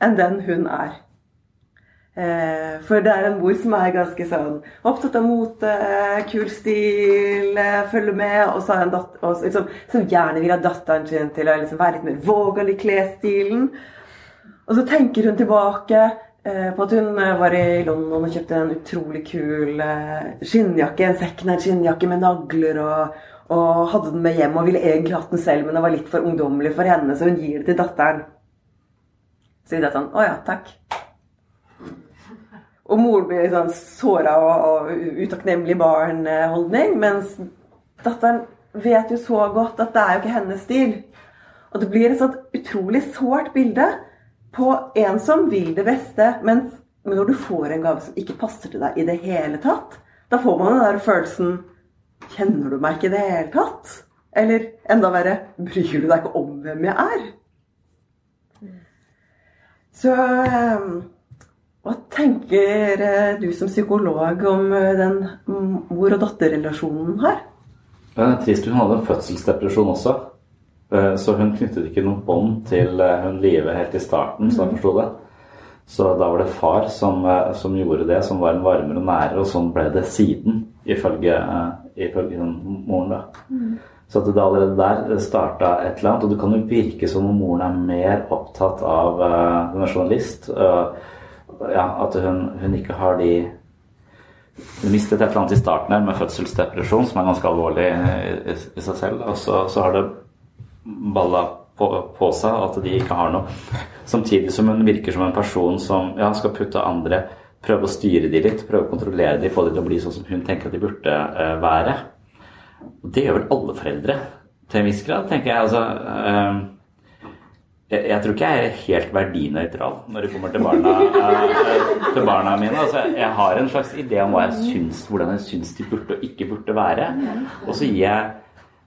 Speaker 3: Enn den hun er. Eh, for det er en mor som er ganske sånn opptatt av mote, kul stil, eh, følger med, og så en datter og liksom, som gjerne vil ha datteren sin til å liksom være litt mer vågal i klesstilen. Og så tenker hun tilbake eh, på at hun eh, var i London og kjøpte en utrolig kul eh, skinnjakke, en secondhand skinnjakke med nagler og, og hadde den med hjem og ville egentlig hatt den selv, men det var litt for ungdommelig for henne, så hun gir det til datteren. Sier datteren å ja, takk. Og moren blir sånn såra og, og utakknemlig barn-holdning, mens datteren vet jo så godt at det er jo ikke hennes stil. Og det blir et sånt utrolig sårt bilde på en som vil det beste, men når du får en gave som ikke passer til deg i det hele tatt, da får man den der følelsen kjenner du meg ikke i det hele tatt? Eller enda verre, bryr du deg ikke om hvem jeg er? Så eh, hva tenker eh, du som psykolog om eh, den mor- og datterrelasjonen her?
Speaker 2: Det er trist. Hun hadde en fødselsdepresjon også. Eh, Så hun knyttet ikke noe bånd til hun Live helt i starten, som jeg forsto det. Så da var det far som, som gjorde det, som var en varmere og nærere, og sånn ble det siden, ifølge, ifølge moren. da. Så at det allerede der starta et eller annet. Og det kan jo virke som om moren er mer opptatt av uh, Hun er journalist. Uh, ja, at hun, hun ikke har de Hun mistet et eller annet i starten her med fødselsdepresjon, som er ganske alvorlig i, i, i seg selv. Og så, så har det balla på, på seg at de ikke har noe. Samtidig som hun virker som en person som ja, skal putte andre Prøve å styre de litt, prøve å kontrollere de, få de til å bli sånn som hun tenker at de burde uh, være. Og det gjør vel alle foreldre til en viss grad, tenker jeg. Altså, eh, jeg, jeg tror ikke jeg er helt verdinøytral når det kommer til barna, eh, til barna mine. Altså, jeg har en slags idé om hva jeg syns, hvordan jeg syns de burde og ikke burde være. Og så gir jeg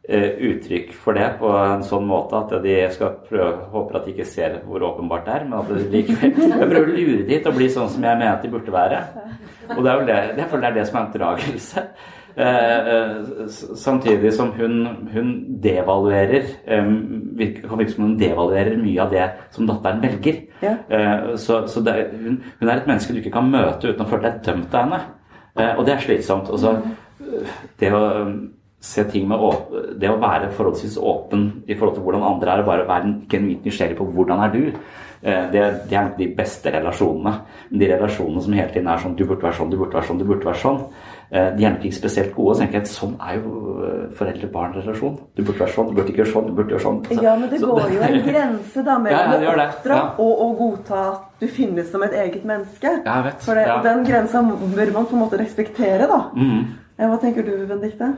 Speaker 2: eh, uttrykk for det på en sånn måte at de skal prøve, håper at de ikke ser hvor åpenbart det er, men at de likevel jeg prøver å lure de til å bli sånn som jeg mener at de burde være. Og det er vel det, jeg føler det er det som er oppdragelse. Eh, eh, samtidig som hun, hun devaluerer eh, kan virke som hun devaluerer mye av det som datteren velger.
Speaker 3: Ja.
Speaker 2: Eh, så så det, hun, hun er et menneske du ikke kan møte uten å føle deg dømt av henne. Eh, og det er slitsomt. Og så, eh, det å se ting med åp Det å være forholdsvis åpen i forhold til hvordan andre er, og bare være genuint nysgjerrig på hvordan er du, det, det er de beste relasjonene. De relasjonene som hele tiden er sånn du burde være sånn, du burde være sånn, du burde være sånn, de er nok ikke spesielt gode. Så tenker jeg at sånn er jo eh, foreldre-barn-relasjon. Du burde være sånn, du burde ikke gjøre sånn, du burde gjøre sånn. Altså,
Speaker 3: Ja, men det
Speaker 2: så
Speaker 3: går jo en grense da *laughs*
Speaker 2: Ja, ja,
Speaker 3: å oppdra
Speaker 2: Ja.
Speaker 3: og å godta at du finnes som et eget menneske.
Speaker 2: Ja, jeg vet.
Speaker 3: For det,
Speaker 2: Ja.
Speaker 3: Den grensa bør man på en måte respektere, da.
Speaker 2: Mhm.
Speaker 3: Eh, Hva tenker du, Benedicte?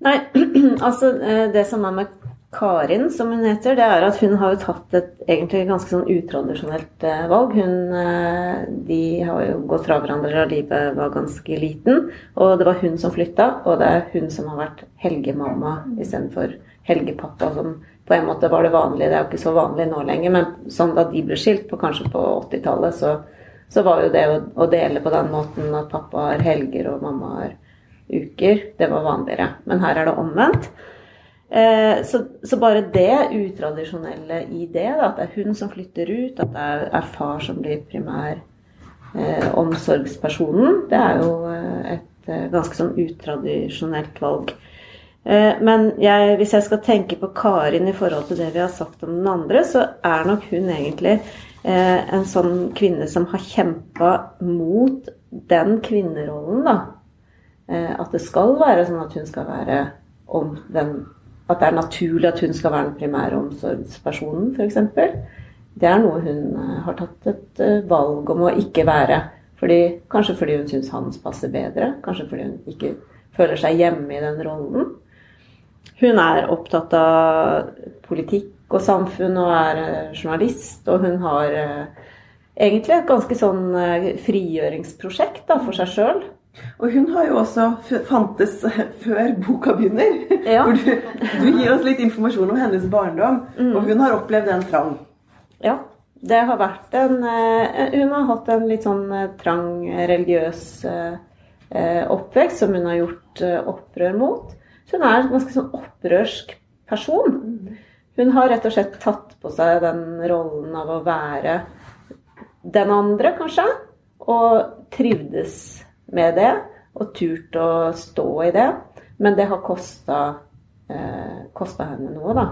Speaker 4: Nei, *clears throat* altså eh, det som er med Karin, som hun heter, det er at hun har jo tatt et egentlig ganske sånn utradisjonelt eh, valg. Hun, eh, de har jo gått fra hverandre da livet var ganske liten. Og det var hun som flytta, og det er hun som har vært helgemamma istedenfor helgepappa, som på en måte var det vanlige. Det er jo ikke så vanlig nå lenger, men sånn da de ble skilt, på, kanskje på 80-tallet, så, så var jo det å, å dele på den måten at pappa har helger og mamma har uker, det var vanligere. Men her er det omvendt. Eh, så, så bare det utradisjonelle i det, da, at det er hun som flytter ut, at det er, er far som blir primær eh, omsorgspersonen, det er jo eh, et eh, ganske sånn utradisjonelt valg. Men jeg, hvis jeg skal tenke på Karin i forhold til det vi har sagt om den andre, så er nok hun egentlig en sånn kvinne som har kjempa mot den kvinnerollen, da. At det skal være sånn at hun skal være om den At det er naturlig at hun skal være den primære omsorgspersonen, f.eks. Det er noe hun eh, har tatt et eh, valg om å ikke være. Fordi, kanskje fordi hun syns hans passer bedre. Kanskje fordi hun ikke føler seg hjemme i den rollen. Hun er opptatt av politikk og samfunn og er eh, journalist, og hun har egentlig et ganske sånn frigjøringsprosjekt da, for seg sjøl.
Speaker 3: Og hun har jo også fantes *laughs* før boka begynner.
Speaker 4: Ja.
Speaker 3: Hvor du, du gir oss litt informasjon om hennes barndom.
Speaker 4: Mm.
Speaker 3: Og hun har opplevd en trang.
Speaker 4: Ja, det har vært en eh, Hun har hatt en litt sånn eh, trang religiøs eh, oppvekst som hun har gjort opprør mot. Så hun er en ganske sånn opprørsk person. Hun har rett og slett tatt på seg den rollen av å være den andre, kanskje. Og trivdes med det. Og turt å stå i det. Men det har kosta eh, henne noe, da.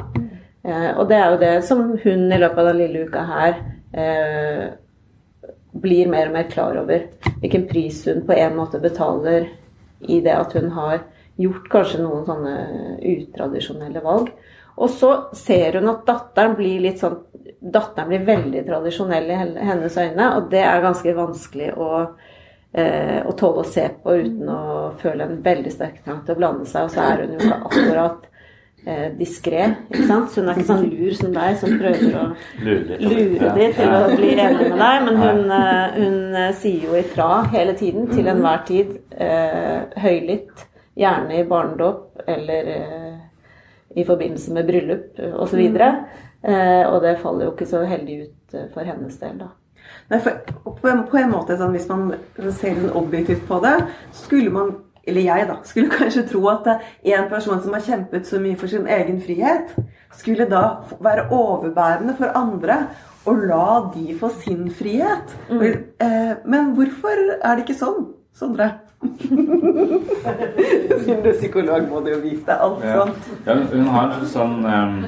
Speaker 4: Eh, og det er jo det som hun i løpet av den lille uka her eh, blir mer og mer klar over. Hvilken pris hun på en måte betaler i det at hun har gjort kanskje noen sånne utradisjonelle valg. Og så ser hun at datteren blir litt sånn Datteren blir veldig tradisjonell i hennes øyne, og det er ganske vanskelig å, eh, å tåle å se på uten å føle en veldig sterk trang til å blande seg. Og så er hun jo ikke akkurat eh, diskré. Så hun er ikke sånn lur som deg, som prøver å
Speaker 2: Lure
Speaker 4: lure de til å bli enig med deg, men hun, eh, hun eh, sier jo ifra hele tiden, til enhver tid, eh, høylytt, Gjerne i barnedåp eller eh, i forbindelse med bryllup osv. Og, så eh, og det faller jo ikke så heldig ut eh, for hennes del, da.
Speaker 3: Nei, for på en, på en måte, sånn, Hvis man ser sånn objektivt på det, skulle man eller jeg da, skulle *laughs* kanskje tro at en person som har kjempet så mye for sin egen frihet, skulle da være overbærende for andre og la de få sin frihet. Mm. Eh, men hvorfor er det ikke sånn, Sondre? *laughs* Siden du er psykolog, må du jo vite alt ja. sånt.
Speaker 2: Ja, hun har en sånn um,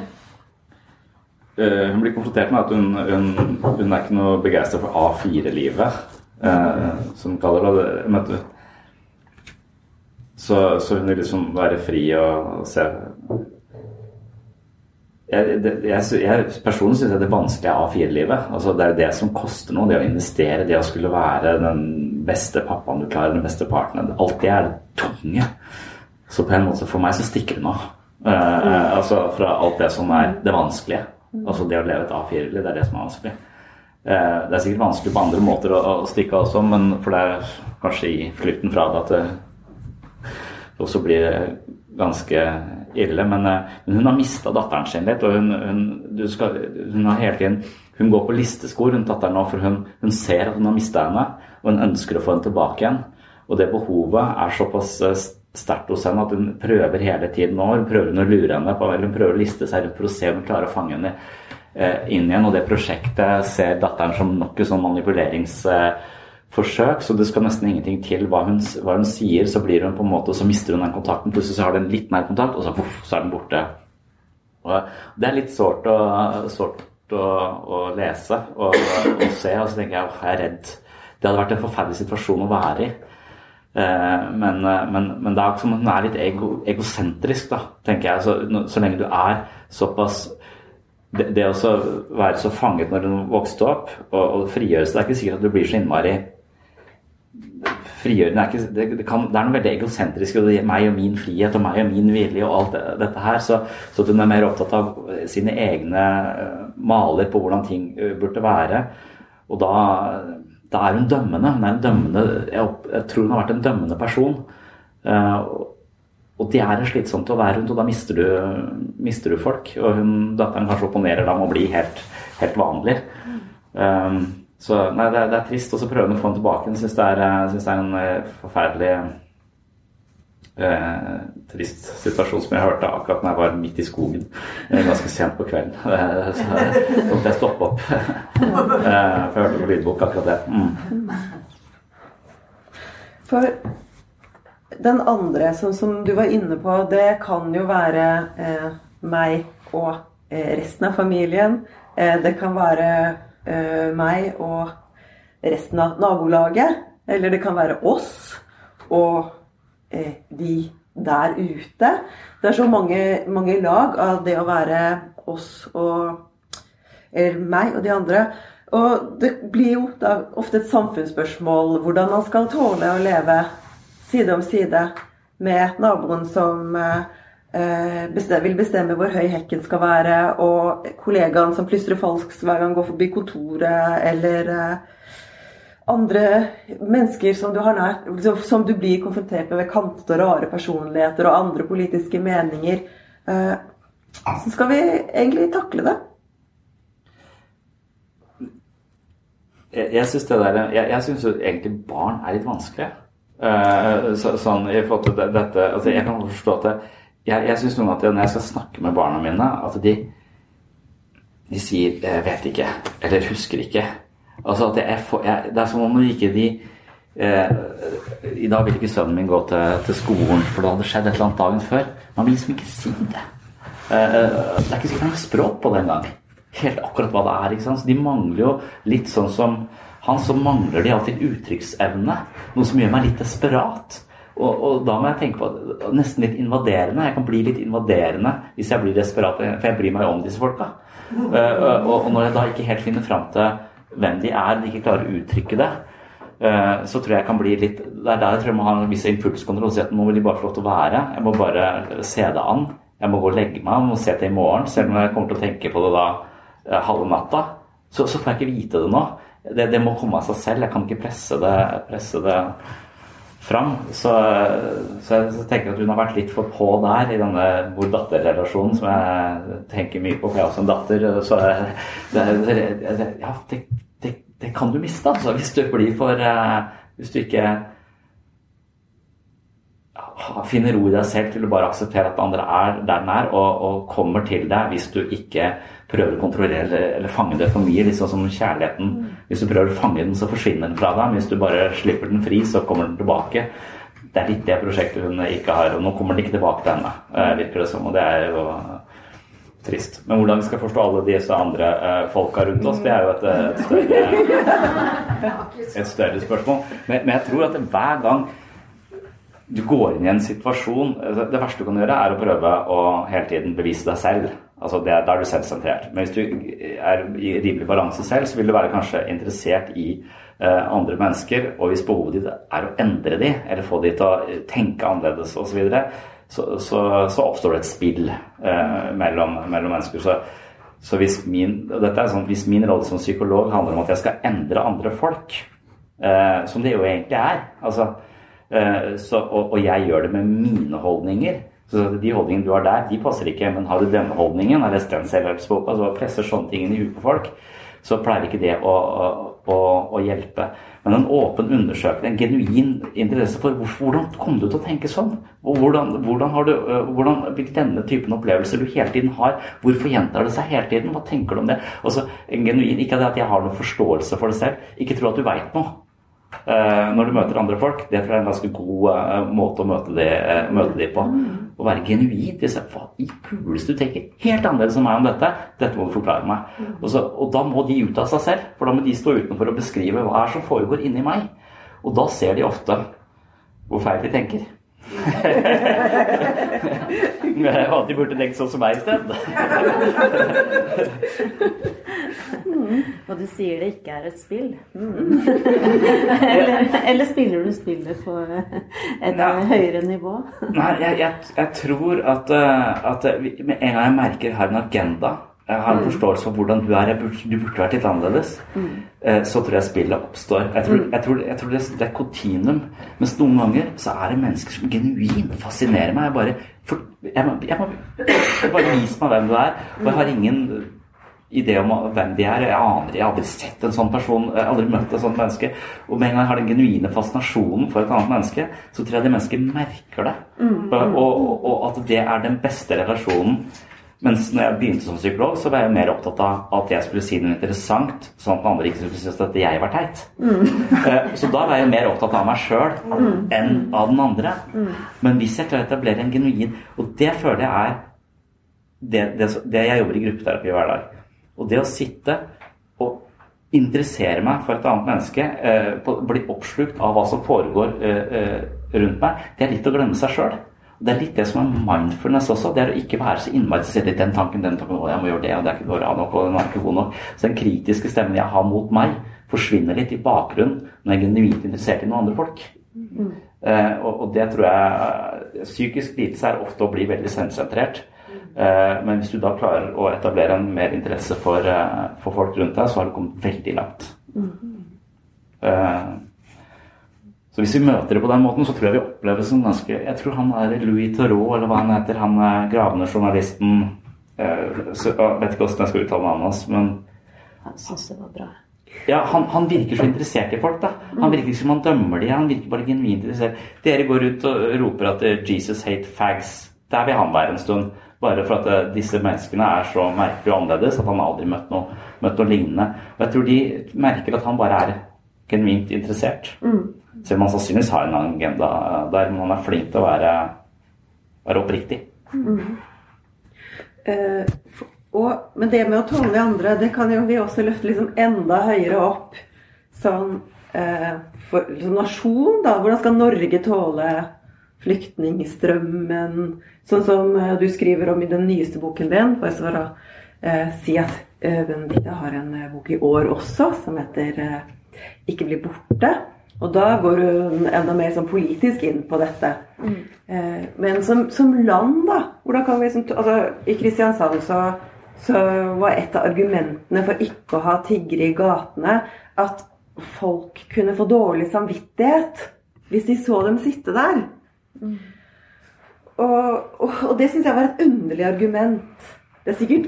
Speaker 2: uh, Hun blir konfrontert med at hun, hun, hun er ikke noe begeistra for A4-livet, uh, som hun kaller det. Så, så, hun vil liksom være fri og, og se jeg, det, jeg, jeg, personlig syns det vanskelige er A4-livet. Altså, det er det som koster noe. Det å investere, det å skulle være den beste pappaen du klarer, den beste partneren. Alt det er det tunge. Så på en måte for meg så stikker det nå. Uh, uh, altså fra alt det som er det vanskelige. Altså det å leve et A4-liv, det er det som er vanskelig. Uh, det er sikkert vanskelig på andre måter å, stikke også, men for det er kanskje i flukten fra det at det også blir ganske ille. Men, eh, men hun har mista datteren sin litt. og hun, hun, skal, hun, har hele tiden hun går på listeskor rundt datteren nå, for hun, hun ser at hun har mista henne, og hun ønsker å få henne tilbake igjen. Og det behovet er såpass eh, sterkt hos henne at hun prøver hele tiden nå. Hun prøver å lure henne på, eller hun prøver å liste seg rundt for å se om hun klarer å fange henne eh, inn igjen. Og det prosjektet ser datteren som nok et sånn manipulerings forsøk, så det skal nesten ingenting til hva hun, hva hun, sier. Så blir hun på en måte, så mister hun den kontakten. Plutselig så har den litt nærkontakt, og så, puff, så er den borte. Og det er litt sårt å, sårt å, å lese og, og, se, og så tenker jeg at jeg er redd. Det hadde vært en forferdelig situasjon å være i. Eh, men, men, men, det er akkurat som hun er litt ego, egosentrisk, da, tenker jeg. Så, så lenge du er såpass det, det å være så fanget når hun vokste opp, og, og frigjøre Det er ikke sikkert at du blir så innmari frigjørende er det, det, det, er noe veldig egosentrisk. og det gir Meg og min frihet og meg og min vilje og alt det, dette her. Så, så hun er mer opptatt av sine egne eh, maler på hvordan ting eh, burde være. Og da, da er hun dømmende. Hun er en dømmende jeg, jeg, tror hun har vært en dømmende person. Uh, og det er slitsomt å være rundt, og da mister du, mister du folk. Og hun, datteren kanskje opponerer deg med å bli helt, helt vanlig. Um, så nei, det, det er trist. Og så prøver hun å få henne tilbake. Jeg syns det, det, er en uh, forferdelig uh, trist situasjon som jeg hørte akkurat når jeg var midt i skogen uh, ganske sent på kvelden. *laughs* så måtte jeg stoppe opp. *laughs* for jeg hørte på lydbok akkurat det. Mm.
Speaker 3: For den andre, som, som, du var inne på, det kan jo være meg og resten av familien. det kan være eh, meg og resten av nabolaget. Eller det kan være oss og eh, de der ute. Det er så mange, mange, lag av det å være oss og Eller meg og de andre. Og det blir jo da ofte et samfunnsspørsmål hvordan man skal tåle å leve side om side med naboen som eh, Eh, vil bestemme hvor høy hekken skal være, og kollegaen som plystrer falskt hver gang går forbi kontoret, eller eh, andre mennesker som du har nært, som du blir konfrontert med ved kantete og rare personligheter og andre politiske meninger. Eh, så skal vi egentlig takle det?
Speaker 2: Jeg, jeg syns jeg, jeg synes egentlig barn er litt vanskelig. Uh, så, sånn i forhold til dette altså Jeg kan forstå at det, jeg, jeg syns noen at når jeg skal snakke med barna mine, at de, de sier vet ikke' eller 'husker ikke'. Altså at jeg Det er som om ikke de eh, I dag vil ikke sønnen min gå til, til, skolen, for det hadde skjedd et eller annet dagen før. Man vil liksom ikke si det. Eh, eh det er ikke sikkert han har språk på det engang. Helt akkurat hva det er. ikke sant? Så De mangler jo litt sånn som han, så mangler de alltid uttrykksevne. Noe som gjør meg litt desperat. Og, og, da må jeg tenke på nesten litt invaderende. Jeg kan bli litt invaderende hvis jeg blir desperat, for jeg bryr meg om disse folka. Uh, og, og, når jeg da ikke helt finner fram til hvem de er, de ikke klarer å uttrykke det, uh, så tror jeg kan bli litt Det er der jeg tror jeg må ha en viss impulskontroll si at nå vil de bare få lov til å være. Jeg må bare se det an. Jeg må gå og legge meg, jeg må se til i morgen. Selv om jeg kommer til å tenke på det da uh, halve natta, så, så, får jeg ikke vite det nå. Det, det må komme av seg selv. Jeg kan ikke presse det, presse det fram. Så, så, jeg, tenker at hun har vært litt for på der i denne mor-datter-relasjonen som jeg tenker mye på, for jeg har også en datter. Så det, det, ja, det, det, kan du miste, altså, hvis du blir for Hvis du ikke finner ro i deg selv til å bare akseptere at andre er der den er, og, og, kommer til deg hvis du ikke prøver å kontrollere eller fange det for mye. Liksom som kjærligheten. Hvis du prøver å fange den, så forsvinner den fra deg. Hvis du bare slipper den fri, så kommer den tilbake. Det er litt det prosjektet hun ikke har. Og nå kommer den ikke tilbake til henne, eh, virker det som. Og det er jo trist. Men hvordan vi skal forstå alle disse andre uh, folka rundt oss, det er jo et, et, større, *laughs* et større spørsmål. Men, men jeg tror at hver gang du går inn i en situasjon altså, Det verste du kan gjøre, er å prøve å hele tiden bevise deg selv. Altså det, Da er du selvsentrert. Men hvis du er i rimelig balanse selv, så vil du være kanskje interessert i eh, andre mennesker. Og hvis behovet ditt er å endre dem, eller få dem til å tenke annerledes osv., så, så, så, så oppstår det et spill eh, mellom, mellom, mennesker. Så, så hvis, min, sånn, hvis min rolle som psykolog handler om at jeg skal endre andre folk, eh, som det jo egentlig er altså Eh, så, og, og, jeg gjør det med mine holdninger. Så De holdningene du har der, de passer ikke. Men har du denne holdningen, eller den selvhjelpsboka, så presser sånne ting inn i huet på folk, så pleier ikke det å, å, å, hjelpe. Men en åpen undersøkelse, en genuin interesse for hvordan kom du til å tenke sånn? Og hvordan, hvordan, har du, eh, hvordan vil denne typen opplevelser du hele tiden har, hvorfor gjentar det seg hele tiden? Hva tenker du om det? Også en genuin, Ikke det at jeg har noen forståelse for det selv, ikke tro at du veit noe. Uh, når du møter andre folk. Det tror jeg er en ganske god uh, måte å møte de, uh, møte de på. Å være genuint. Hva i puleste du tenker helt annerledes enn meg om dette. Dette må du forklare meg. Og, så, og, da må de ut av seg selv. For da må de stå utenfor og beskrive hva er som foregår inni meg. Og da ser de ofte hvor feil de tenker. *laughs* *laughs* at de burde tenkt sånn som meg i sted. *laughs*
Speaker 4: mm. Og du sier det ikke er et spill. Mm. *laughs* eller, eller, spiller du spillet på et ja. høyere nivå?
Speaker 2: Nei, jeg, jeg, jeg tror at, eh, at, med en gang jeg merker jeg har en agenda jeg har en mm. forståelse for hvordan du er. Burde, du burde vært litt annerledes. Mm. Eh, så tror jeg spillet oppstår. Jeg tror, mm. jeg tror, jeg tror det, det, er kontinuum. Mens noen ganger så er det mennesker som genuint fascinerer meg. Jeg bare, for, jeg må, jeg må, bare vis meg hvem du er. Og jeg har ingen idé om hvem de er. Jeg aner Jeg har aldri sett en sånn person. Jeg har aldri møtt et sånt menneske. Og med en gang jeg har den genuine fascinasjonen for et annet menneske, så tror jeg det mennesket merker det. Mm. Og, og, og at det er den beste relasjonen mens når jeg begynte som psykolog, så var jeg mer opptatt av at jeg skulle si noe interessant, sånn at andre ikke skulle synes at jeg var teit. Mm. *laughs* Eh, så da var jeg mer opptatt av meg sjøl mm. enn av den andre. Mm. Men hvis jeg klarer å etablere en genuin Og det føler jeg er det, det, det jeg jobber i gruppeterapi hver dag. Og det å sitte og interessere meg for et annet menneske, eh, bli oppslukt av hva som foregår eh, rundt meg, det er litt å glemme seg sjøl. Det er litt det som er mindfulness også. Det er å ikke være så innmari til den tanken, den tanken, å, jeg må gjøre det, og det er ikke bra nok, og den er ikke god nok. Så den kritiske stemmen jeg har mot meg, forsvinner litt i bakgrunnen når jeg er genuint interessert i noen andre folk. Mm. Eh, og, og, det tror jeg Psykisk lidelse er ofte å bli veldig sentrert. Eh, men hvis du da klarer å etablere en mer interesse for, eh, for folk rundt deg, så har du kommet veldig langt. Mm. Så hvis vi møter det på den måten, så tror jeg vi opplever det som ganske Jeg tror han er Louis Theroux, eller hva han heter, han er gravende journalisten Jeg vet ikke hvordan jeg skal uttale navnet hans, men
Speaker 4: Han syns det var bra.
Speaker 2: Ja, han, han, virker så interessert i folk. da. Han virker ikke som han dømmer dem, han virker bare genuint interessert. Dere går ut og roper at 'Jesus hate fags'. Der vil han være en stund. Bare for at eh, disse menneskene er så merkelige og annerledes at han aldri møtt noe, møtt noe lignende. Og jeg tror de merker at han bare er genuint interessert. Mm. Selv om han sannsynligvis har en agenda der, men han er flink til å være, være oppriktig. Mm.
Speaker 3: Uh, og, men det med å tåle andre, det kan jo vi også løfte liksom enda høyere opp. Sånn eh, for, som nasjon, da. Hvordan skal Norge tåle flyktningstrømmen? Sånn som uh, du skriver om i den nyeste boken din. Bare for å si at Benedicte har en bok i år også som heter 'Ikke bli borte'. Og da går hun enda mer sånn politisk inn på dette. Mm. Eh, men som, som, land, da hvordan kan vi, altså, I Kristiansand så, så, var et av argumentene for ikke å ha tiggere i gatene at folk kunne få dårlig samvittighet hvis de så dem sitte der. Og, og, og det syns jeg var et underlig argument. Det er sikkert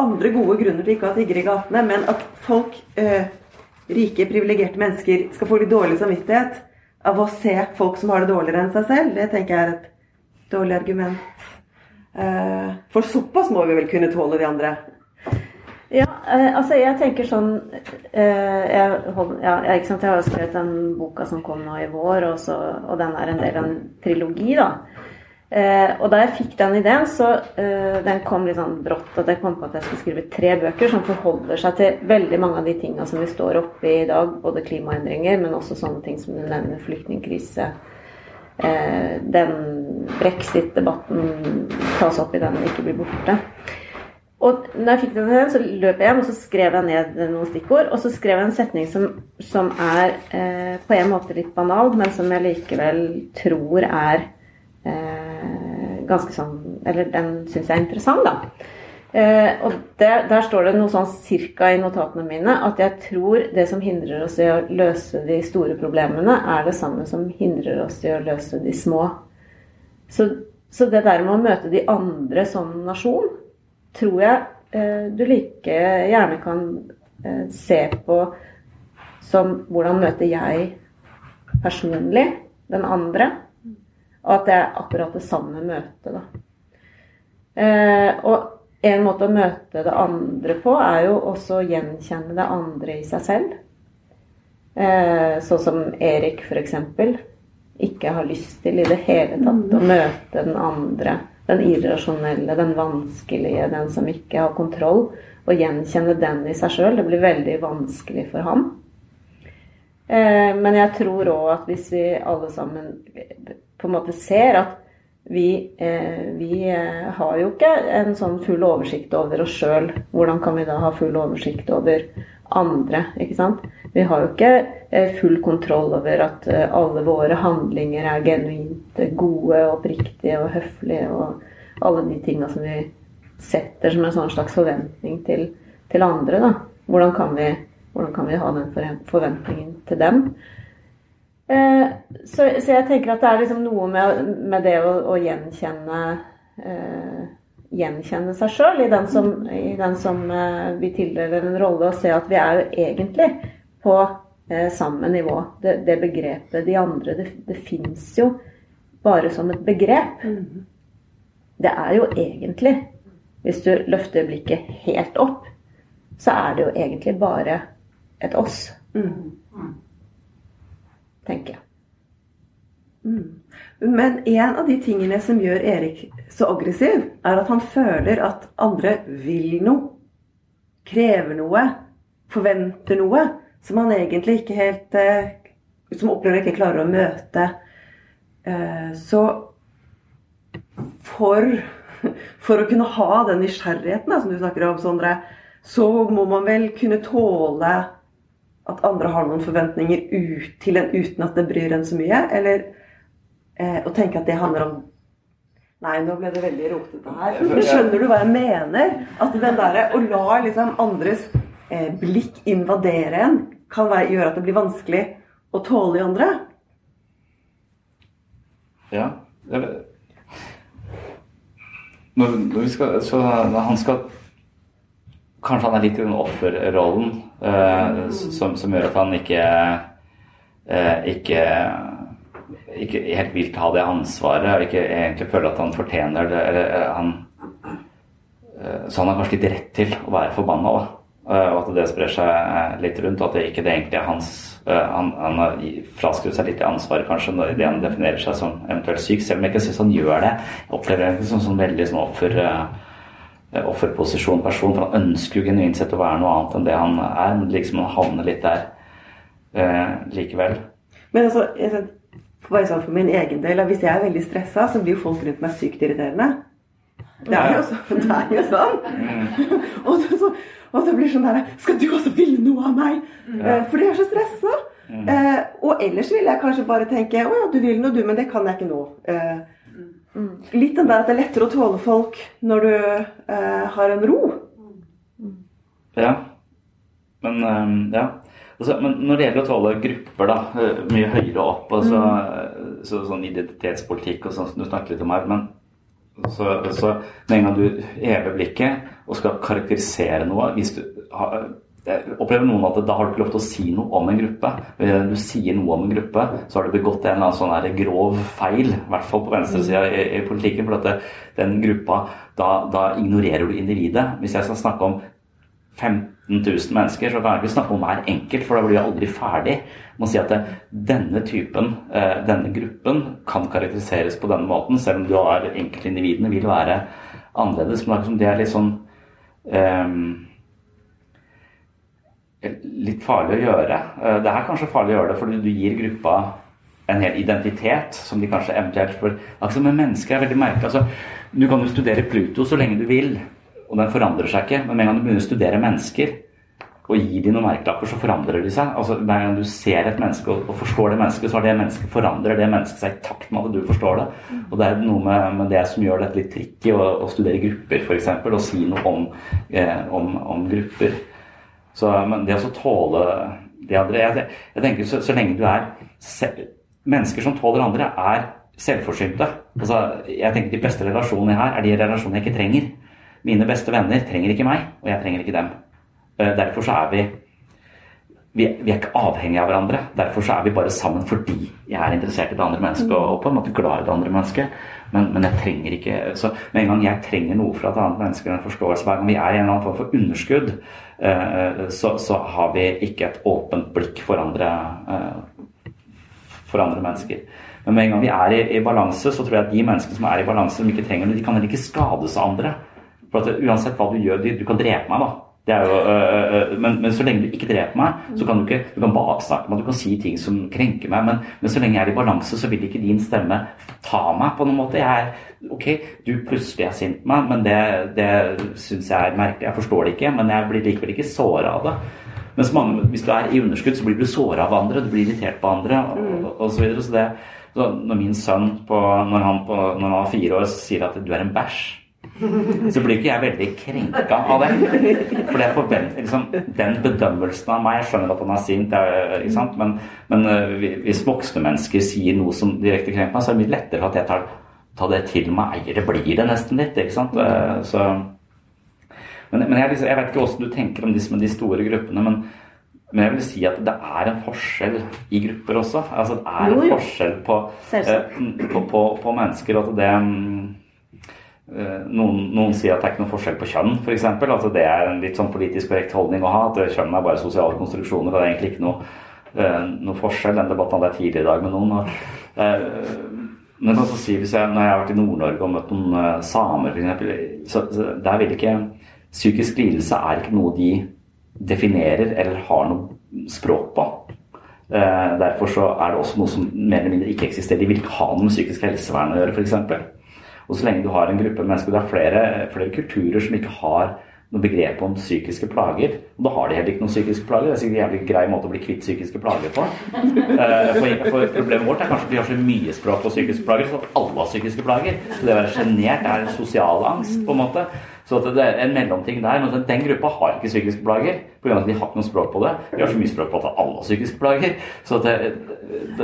Speaker 3: andre gode grunner til ikke å ha tiggere i gatene, men at folk, eh, rike, privilegerte mennesker, skal få litt dårlig samvittighet av å se folk som har det dårligere enn seg selv, det tenker jeg er et dårlig argument. Eh, for såpass må vi vel kunne tåle de andre.
Speaker 4: Ja, eh, altså jeg tenker sånn eh, jeg, ja, sant? jeg har jo skrevet den boka som kom nå i vår, og, så, og den er en del av en trilogi, da. Eh, og da jeg fikk den ideen, så eh, den kom litt sånn brått at jeg kom på at jeg skulle skrive tre bøker som forholder seg til veldig mange av de tinga som vi står oppe i i dag. Både klimaendringer, men også sånne ting som du nevner, flyktningkrise. Eh, den brexit-debatten tas opp i den, ikke blir borte. Og når jeg fikk den ideen, så løp jeg hjem og så skrev jeg ned noen stikkord. Og så skrev jeg en setning som, som er eh, på en måte litt banal, men som jeg likevel tror er eh, ganske sånn Eller den syns jeg er interessant, da. Eh, og der, der, står det noe sånn cirka i notatene mine at jeg tror det som hindrer oss i å løse de store problemene, er det samme som hindrer oss i å løse de små. Så, så det der med å møte de andre som nasjon tror jeg eh, du like gjerne kan eh, se på som hvordan møter jeg personlig den andre, og at det er akkurat det samme møtet, da. Eh, og en måte å møte det andre på, er jo også å gjenkjenne det andre i seg selv. Sånn som Erik, f.eks. Ikke har lyst til i det hele tatt å møte den andre den irrasjonelle, den vanskelige, den som ikke har kontroll. Å gjenkjenne den i seg sjøl, det blir veldig vanskelig for ham. Eh, men jeg tror òg at hvis vi alle sammen på en måte ser at vi, eh, vi eh, har jo ikke en sånn full oversikt over oss sjøl. Hvordan kan vi da ha full oversikt over andre? ikke sant? Vi har jo ikke full kontroll over at alle våre handlinger er genuint gode, oppriktige og høflige og alle de tinga som vi setter som en sånn slags forventning til, til andre. Da. Hvordan kan, vi, hvordan kan vi ha den forventningen til dem? Eh, så, så, jeg tenker at det er liksom noe med, med det å, å gjenkjenne eh, Gjenkjenne seg sjøl i den som, i den som eh, vi tildeler en rolle, og se at vi er jo egentlig på eh, samme nivå. Det, det, begrepet de andre, det, det fins jo bare som et begrep. Mm det er jo egentlig Hvis du løfter blikket helt opp, så er det jo egentlig bare et oss. Mm. Tenker jeg.
Speaker 3: Mm. Men en av de tingene som gjør Erik så aggressiv, er at han føler at andre vil noe. Krever noe. Forventer noe. Som han egentlig ikke helt eh, Som opplever ikke klarer å møte. Eh, så for, for å kunne ha den nysgjerrigheten som du snakker om, Sondre, så må man vel kunne tåle at andre har noen forventninger ut til en uten at det bryr en så mye? Eller eh, å tenke at det handler om Nei, nå ble det veldig rotete her. Men skjønner du hva jeg mener? At den derre å la liksom andres eh, blikk invadere en kan være, gjøre at det blir vanskelig å tåle i andre?
Speaker 2: Ja. når, når skal, så han skal Kanskje han er litt i den offerrollen eh, som, som, gjør at han ikke eh, ikke, ikke helt vil ta det ansvaret og ikke egentlig føler at han fortjener det. Eller, eh, han, eh, så han har kanskje litt rett til å være forbanna òg. Eh, og at det sprer seg litt rundt. Og at det ikke det egentlig er hans han, han har fraskrevet seg litt i ansvaret kanskje når det han definerer seg som eventuelt syk, selv om jeg ikke syns han gjør det. Jeg opplever det som sånn veldig sånn offer, offerposisjon person, for han ønsker jo genuint sett å være noe annet enn det han er, men liksom han havner litt der eh, likevel.
Speaker 3: Men altså, jeg, bare sånn for min egen del, hvis jeg er veldig stressa, så blir jo folk rundt meg sykt irriterende. Det er jo sånn. *laughs* Det er jo sånn. Mm. og, så, og det blir sånn der Skal du også ville noe av meg? Ja. Uh, fordi jeg er så stressa. Mm. Eh, og ellers vil jeg kanskje bare tenke Å ja, du vil noe, du, men det kan jeg ikke nå. Eh, mm. Litt den der at det er lettere å tåle folk når du har en ro.
Speaker 2: Ja. Men ja. Altså, men når det gjelder å tåle grupper da, eh, mye høyere opp, og så, så, sånn identitetspolitikk og sånn som du snakket litt om her, men så, så med en gang du hever blikket og skal karakterisere noe hvis du har, opplever noen at da har du ikke lov til å si noe om en gruppe. Hvis du sier noe om en gruppe, så har du begått en eller annen sånn grov feil, i hvert fall på venstresida i, i politikken. For at det, den gruppa, da, da, ignorerer du individet. Hvis jeg skal snakke om 15 000 mennesker, så kan ikke snakke om hver enkelt, for da blir jeg aldri ferdig. Man sier at det, denne typen, eh, denne gruppen, kan karakteriseres på denne måten, selv om du har enkeltindividene vil være annerledes. Men det er litt sånn um, litt farlig å gjøre. Eh, det er kanskje farlig å gjøre det fordi du gir gruppa en hel identitet som de kanskje eventuelt får Altså med mennesker er veldig merkelig. Altså, du kan jo studere Pluto så lenge du vil, og den forandrer seg ikke. Men med en gang du begynner å studere mennesker og gir dem noen merkelapper, så forandrer de seg. Altså Hver gang du ser et menneske og, forstår det mennesket, så det mennesket forandrer det mennesket seg i takt med at du forstår det. Og det er noe med, med det som gjør dette litt tricky, å, å studere grupper f.eks. Og si noe om, eh, om, om grupper. Så, men det å tåle de andre Jeg, jeg tenker så, så, lenge du er Mennesker som tåler andre, er selvforsynte. Altså, jeg tenker De beste relasjonene jeg har, er de relasjonene jeg ikke trenger. Mine beste venner trenger ikke meg, og jeg trenger ikke dem. Eh, derfor så er vi vi, er ikke avhengige av hverandre. Derfor så er vi bare sammen fordi jeg er interessert i det andre mennesket og på en måte glad i det andre mennesket. Men, men, jeg trenger ikke Så med en gang jeg trenger noe fra et annet menneske, en forståelse Hver gang vi er i en eller annen form for underskudd, eh, så, så, har vi ikke et åpent blikk for andre, eh, for andre mennesker. Men med en gang vi er i, i, balanse, så tror jeg at de menneskene som er i balanse, som ikke trenger noe, de kan heller ikke skades av andre. For at Uansett hva du gjør, du, du kan drepe meg, da. Jo, øh, øh, men, men, så lenge du ikke dreper meg, så kan du ikke du kan baksnakke meg, du kan si ting som krenker meg. Men, men, så lenge jeg er i balanse, så vil ikke din stemme ta meg på noen måte. Jeg er, ok, du plutselig er sint på meg, men det, det syns jeg er merkelig. Jeg forstår det ikke, men jeg blir likevel ikke såra av det. Mens mange, hvis du er i underskudd, så blir du såra av andre, du blir irritert på andre osv. Så, videre. så, det, så når min sønn, på, når, han på, når han var fire år, sier at du er en bæsj så blir ikke jeg veldig krenka av det. For jeg forventer liksom, den bedømmelsen av meg Jeg skjønner at han er sint, er, men, men, eh, hvis voksne mennesker sier noe som direkte krenker meg, så er det mye lettere at jeg tar, tar, det til meg. Eier det blir det nesten litt, ikke sant. Eh, så, men, men jeg, liksom, jeg, vet ikke åssen du tenker om de, de store gruppene. men men jeg vil si at det er en forskjell i grupper også. Altså Det er en forskjell på, eh, på, på, på mennesker. At det, mm, Eh, noen, noen, sier at det er ikke noen forskjell på kjønn, f.eks. Altså det er en litt sånn politisk korrekt holdning å ha. At kjønn er bare sosiale konstruksjoner. og Det er egentlig ikke noe, uh, noe forskjell. Den debatten hadde jeg tidligere i dag med noen. Og, men altså si, hvis jeg, når jeg har vært i Nord-Norge og møtt noen samer, f.eks. Så, så der vil ikke Psykisk lidelse er ikke noe de definerer eller har noe språk på. derfor så er det også noe som mer eller mindre ikke eksisterer. De vil ikke ha noe med psykisk helsevern å gjøre, f.eks. Og så lenge du har en gruppe mennesker Det er flere, flere kulturer som ikke har noe begrep om psykiske plager. Og da har de heller ikke noen psykiske plager. Det er sikkert en jævlig grei måte å bli kvitt psykiske plager på. Eh, for, for Problemet vårt er kanskje at vi har så mye språk på psykiske plager så at alle har psykiske plager. Så det å være sjenert er en sosial angst, på en måte. Så det er en mellomting der. Men den gruppa har ikke psykiske plager pga. at de har ikke noe språk på det. De har så mye språk på at alle har psykiske plager. Så det,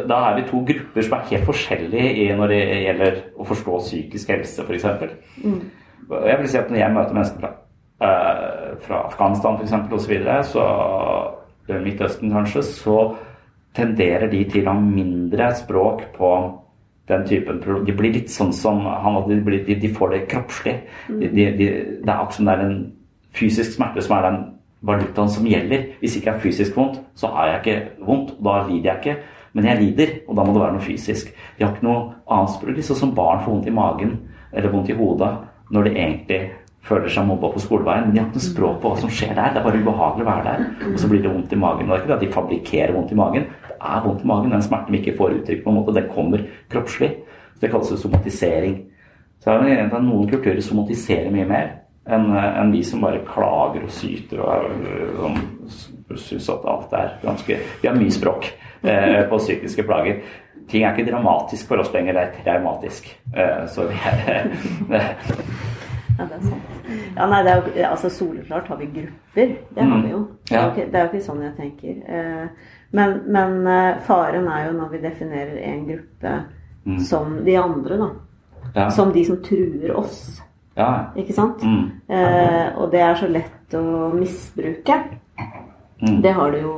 Speaker 2: da er vi to grupper som er helt forskjellige når det gjelder å forstå psykisk helse, f.eks. Mm. Jeg vil si at når jeg møter mennesker fra, uh, fra Afghanistan f.eks. osv., så, videre, så Midtøsten kanskje, så tenderer de til å ha mindre språk på den typen De blir litt sånn som han de, blir, de, de får det kroppslig. De, de, det er akkurat som det er en fysisk smerte som er den valutaen som gjelder. Hvis ikke jeg har fysisk vondt, så har jeg ikke vondt. Da lider jeg ikke. Men jeg lider, og da må det være noe fysisk. De har ikke noe annet språk. Sånn som barn får vondt i magen eller vondt i hodet når det egentlig føler seg mobba på skoleveien. Men de har ikke noe språk på hva som skjer der. Det er bare ubehagelig å være der. Og så blir det vondt i magen. Og det er ikke det at de fabrikkerer vondt i magen Det er vondt i magen. Den smerten vi ikke får uttrykk på en måte, den kommer kroppslig. Så det kalles somatisering. Så er det at noen kulturer somatiserer mye mer enn en vi som bare klager og syter og, og syns at alt er ganske Vi har mye språk eh, på psykiske plager. Ting er ikke dramatisk for oss lenger, det er traumatisk. Eh, så vi er *laughs*
Speaker 4: Ja, det er sant. Ja, nei, det er jo, altså Soleklart har vi grupper. Det har vi jo. Det er jo, ikke, det er jo ikke sånn jeg tenker. Eh, men, men eh, faren er jo når vi definerer en gruppe
Speaker 2: Mm.
Speaker 4: som de andre, da.
Speaker 2: Ja.
Speaker 4: Som de som truer oss.
Speaker 2: Ja.
Speaker 4: Ikke sant?
Speaker 2: Mm.
Speaker 4: Eh, og det er så lett å misbruke.
Speaker 2: Mm.
Speaker 4: Det har det jo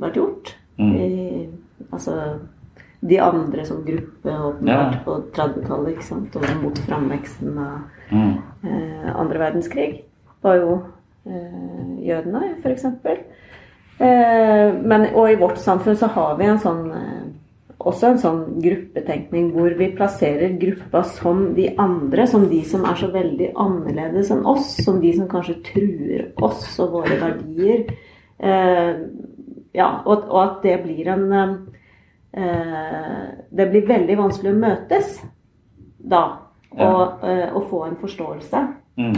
Speaker 4: vært gjort.
Speaker 2: Mm.
Speaker 4: I, altså de andre som gruppe åpenbart
Speaker 2: Ja.
Speaker 4: på 30-tallet, ikke sant. Og mot framveksten av
Speaker 2: Mm.
Speaker 4: Eh, andre verdenskrig. Var jo eh, jødene, f.eks. Eh, men, og i vårt samfunn så har vi en sånn også en sånn gruppetenkning hvor vi plasserer gruppa som de andre, som de som er så veldig annerledes enn oss, som de som kanskje truer oss og våre verdier. Ja, og, og at det blir en Det blir veldig vanskelig å møtes da, og, eh, og få en forståelse.
Speaker 2: Mm.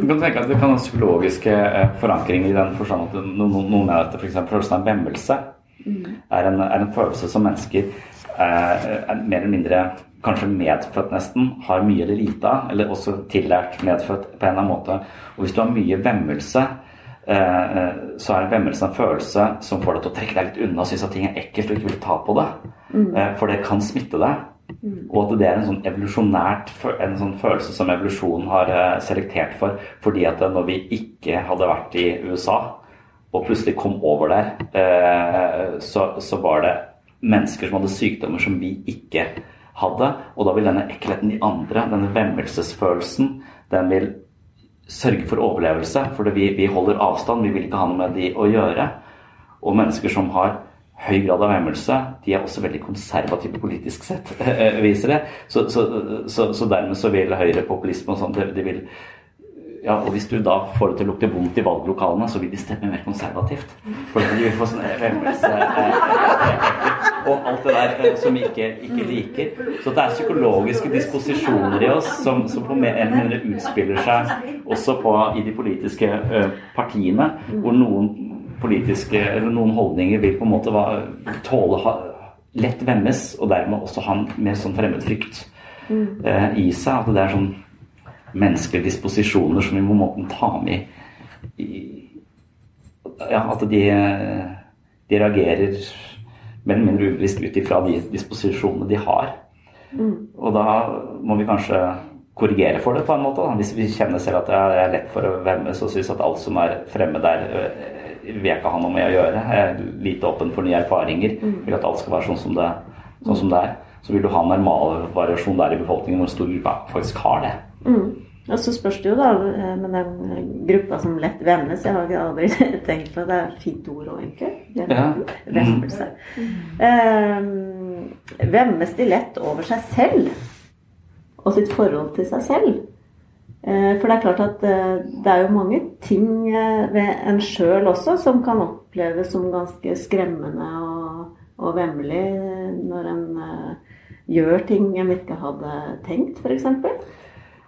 Speaker 2: Du kan tenke at Det kan ha psykologiske forankring forankringer i den forstand at no- no- noen mener at f.eks. følelsen av vemmelse er, en, er en følelse som mennesker er, er mer eller mindre kanskje medfødt nesten, har mye eller lite av, eller også tillært medfødt på en eller annen måte. Og hvis du har mye vemmelse, eh, eh, så er vemmelse en følelse som får deg til å trekke deg litt unna og synes at ting er ekkelt og ikke vil ta på det. Eh, for det kan smitte deg. Og at det er en sånn evolusjonært en sånn følelse som evolusjonen har eh, selektert for. Fordi at når vi ikke hadde vært i USA, og plutselig kom over der, eh, så, så var det mennesker som hadde sykdommer som vi ikke hadde. Og da vil denne ekkelheten i andre, denne vemmelsesfølelsen, den vil sørge for overlevelse. For vi, vi holder avstand, vi vil ikke ha noe med de å gjøre. Og mennesker som har høy grad av vemmelse, de er også veldig konservative politisk sett, *laughs* eh, viser det. Så, så, så, så dermed så vil høyrepopulisme og sånn, det, vil ja, og Hvis du da får det til å lukte vondt i valglokalene, så vil de stemme mer konservativt. For de vil få sånn vemmelse eh, og alt det der eh, som vi ikke, ikke liker. Så det er psykologiske disposisjoner i oss som, som på mer eller mindre utspiller seg også på, i de politiske eh, partiene, hvor noen politiske, eller noen holdninger vil på en måte tåle ha, lett vemmes, og dermed også ha en mer sånn fremmedfrykt eh, i seg. At det er sånn menneskelige disposisjoner som vi må måten ta med i Ja, at de, de reagerer mer eller mindre ubevisst ut ifra de disposisjonene de har. Og da må vi kanskje korrigere for det på en måte. Da. Hvis vi kjenner selv at det er lett for å vemmes og synes at alt som er fremmed der, øh, vil jeg ikke ha noe med å gjøre. Jeg er lite åpen for nye erfaringer. Vil at alt skal være sånn som det, sånn som det er. Så vil du ha en normal variasjon der i befolkningen hvor en stor gruppe faktisk har det.
Speaker 4: Mm. Og så spørs det jo da eh, med den gruppa som lett vemmes. Jeg har aldri *laughs* tenkt på det. Det er et fint ord òg, egentlig. Er
Speaker 2: Ja.
Speaker 4: Vemmelse. Um, vemmes de lett over seg selv? Og sitt forhold til seg selv? Eh, for det er klart at eh, det er jo mange ting eh, ved en sjøl også som kan oppleves som ganske skremmende og, og vemmelig når en gjør ting en ikke hadde tenkt, f.eks.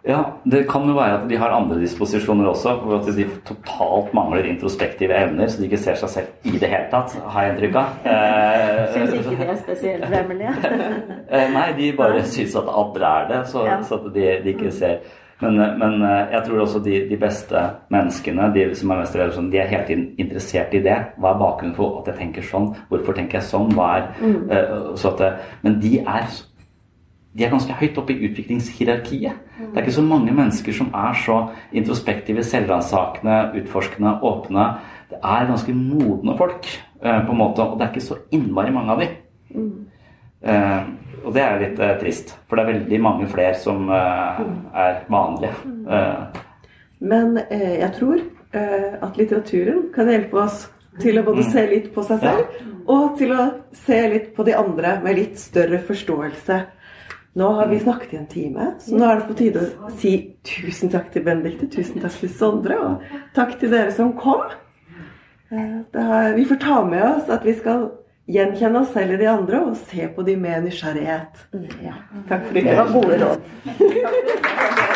Speaker 2: Ja, det kan jo være at de har andre disposisjoner også. hvor At de totalt mangler introspektive evner, så de ikke ser seg selv i det hele tatt, har jeg inntrykk av. *laughs* Eh,
Speaker 4: Syns ikke de er spesielt vemmelige. *laughs*
Speaker 2: Nei, de bare syns at andre er det, så,
Speaker 4: Ja.
Speaker 2: så at de, de ikke ser. Men, eh, men eh, jeg tror også de, de beste menneskene, de som er mest sånn, de er hele tiden interessert i det. Hva er bakgrunnen for at jeg tenker sånn? Hvorfor tenker jeg sånn? Hva er, eh, så at, men de er de er ganske høyt oppe i utviklingshierarkiet. Det er ikke så mange mennesker som er så introspektive, selvransakende, utforskende, åpne. Det er ganske modne folk, på en måte, og det er ikke så innmari mange av dem. Eh, og det er litt eh, trist, for det er veldig mange flere som eh, er vanlige. Eh,
Speaker 3: Men eh, jeg tror eh, at litteraturen kan hjelpe oss til å både se litt på seg selv, og til å se litt på de andre med litt større forståelse. Nå har vi snakket i en time, så nå er det på tide å si tusen takk til Benedicte, tusen takk til Sondre, og takk til dere som kom. Eh, det har, vi får ta med oss at vi skal gjenkjenne oss selv i de andre og se på de med nysgjerrighet. Ja. Takk for i
Speaker 4: Det var gode råd. *laughs*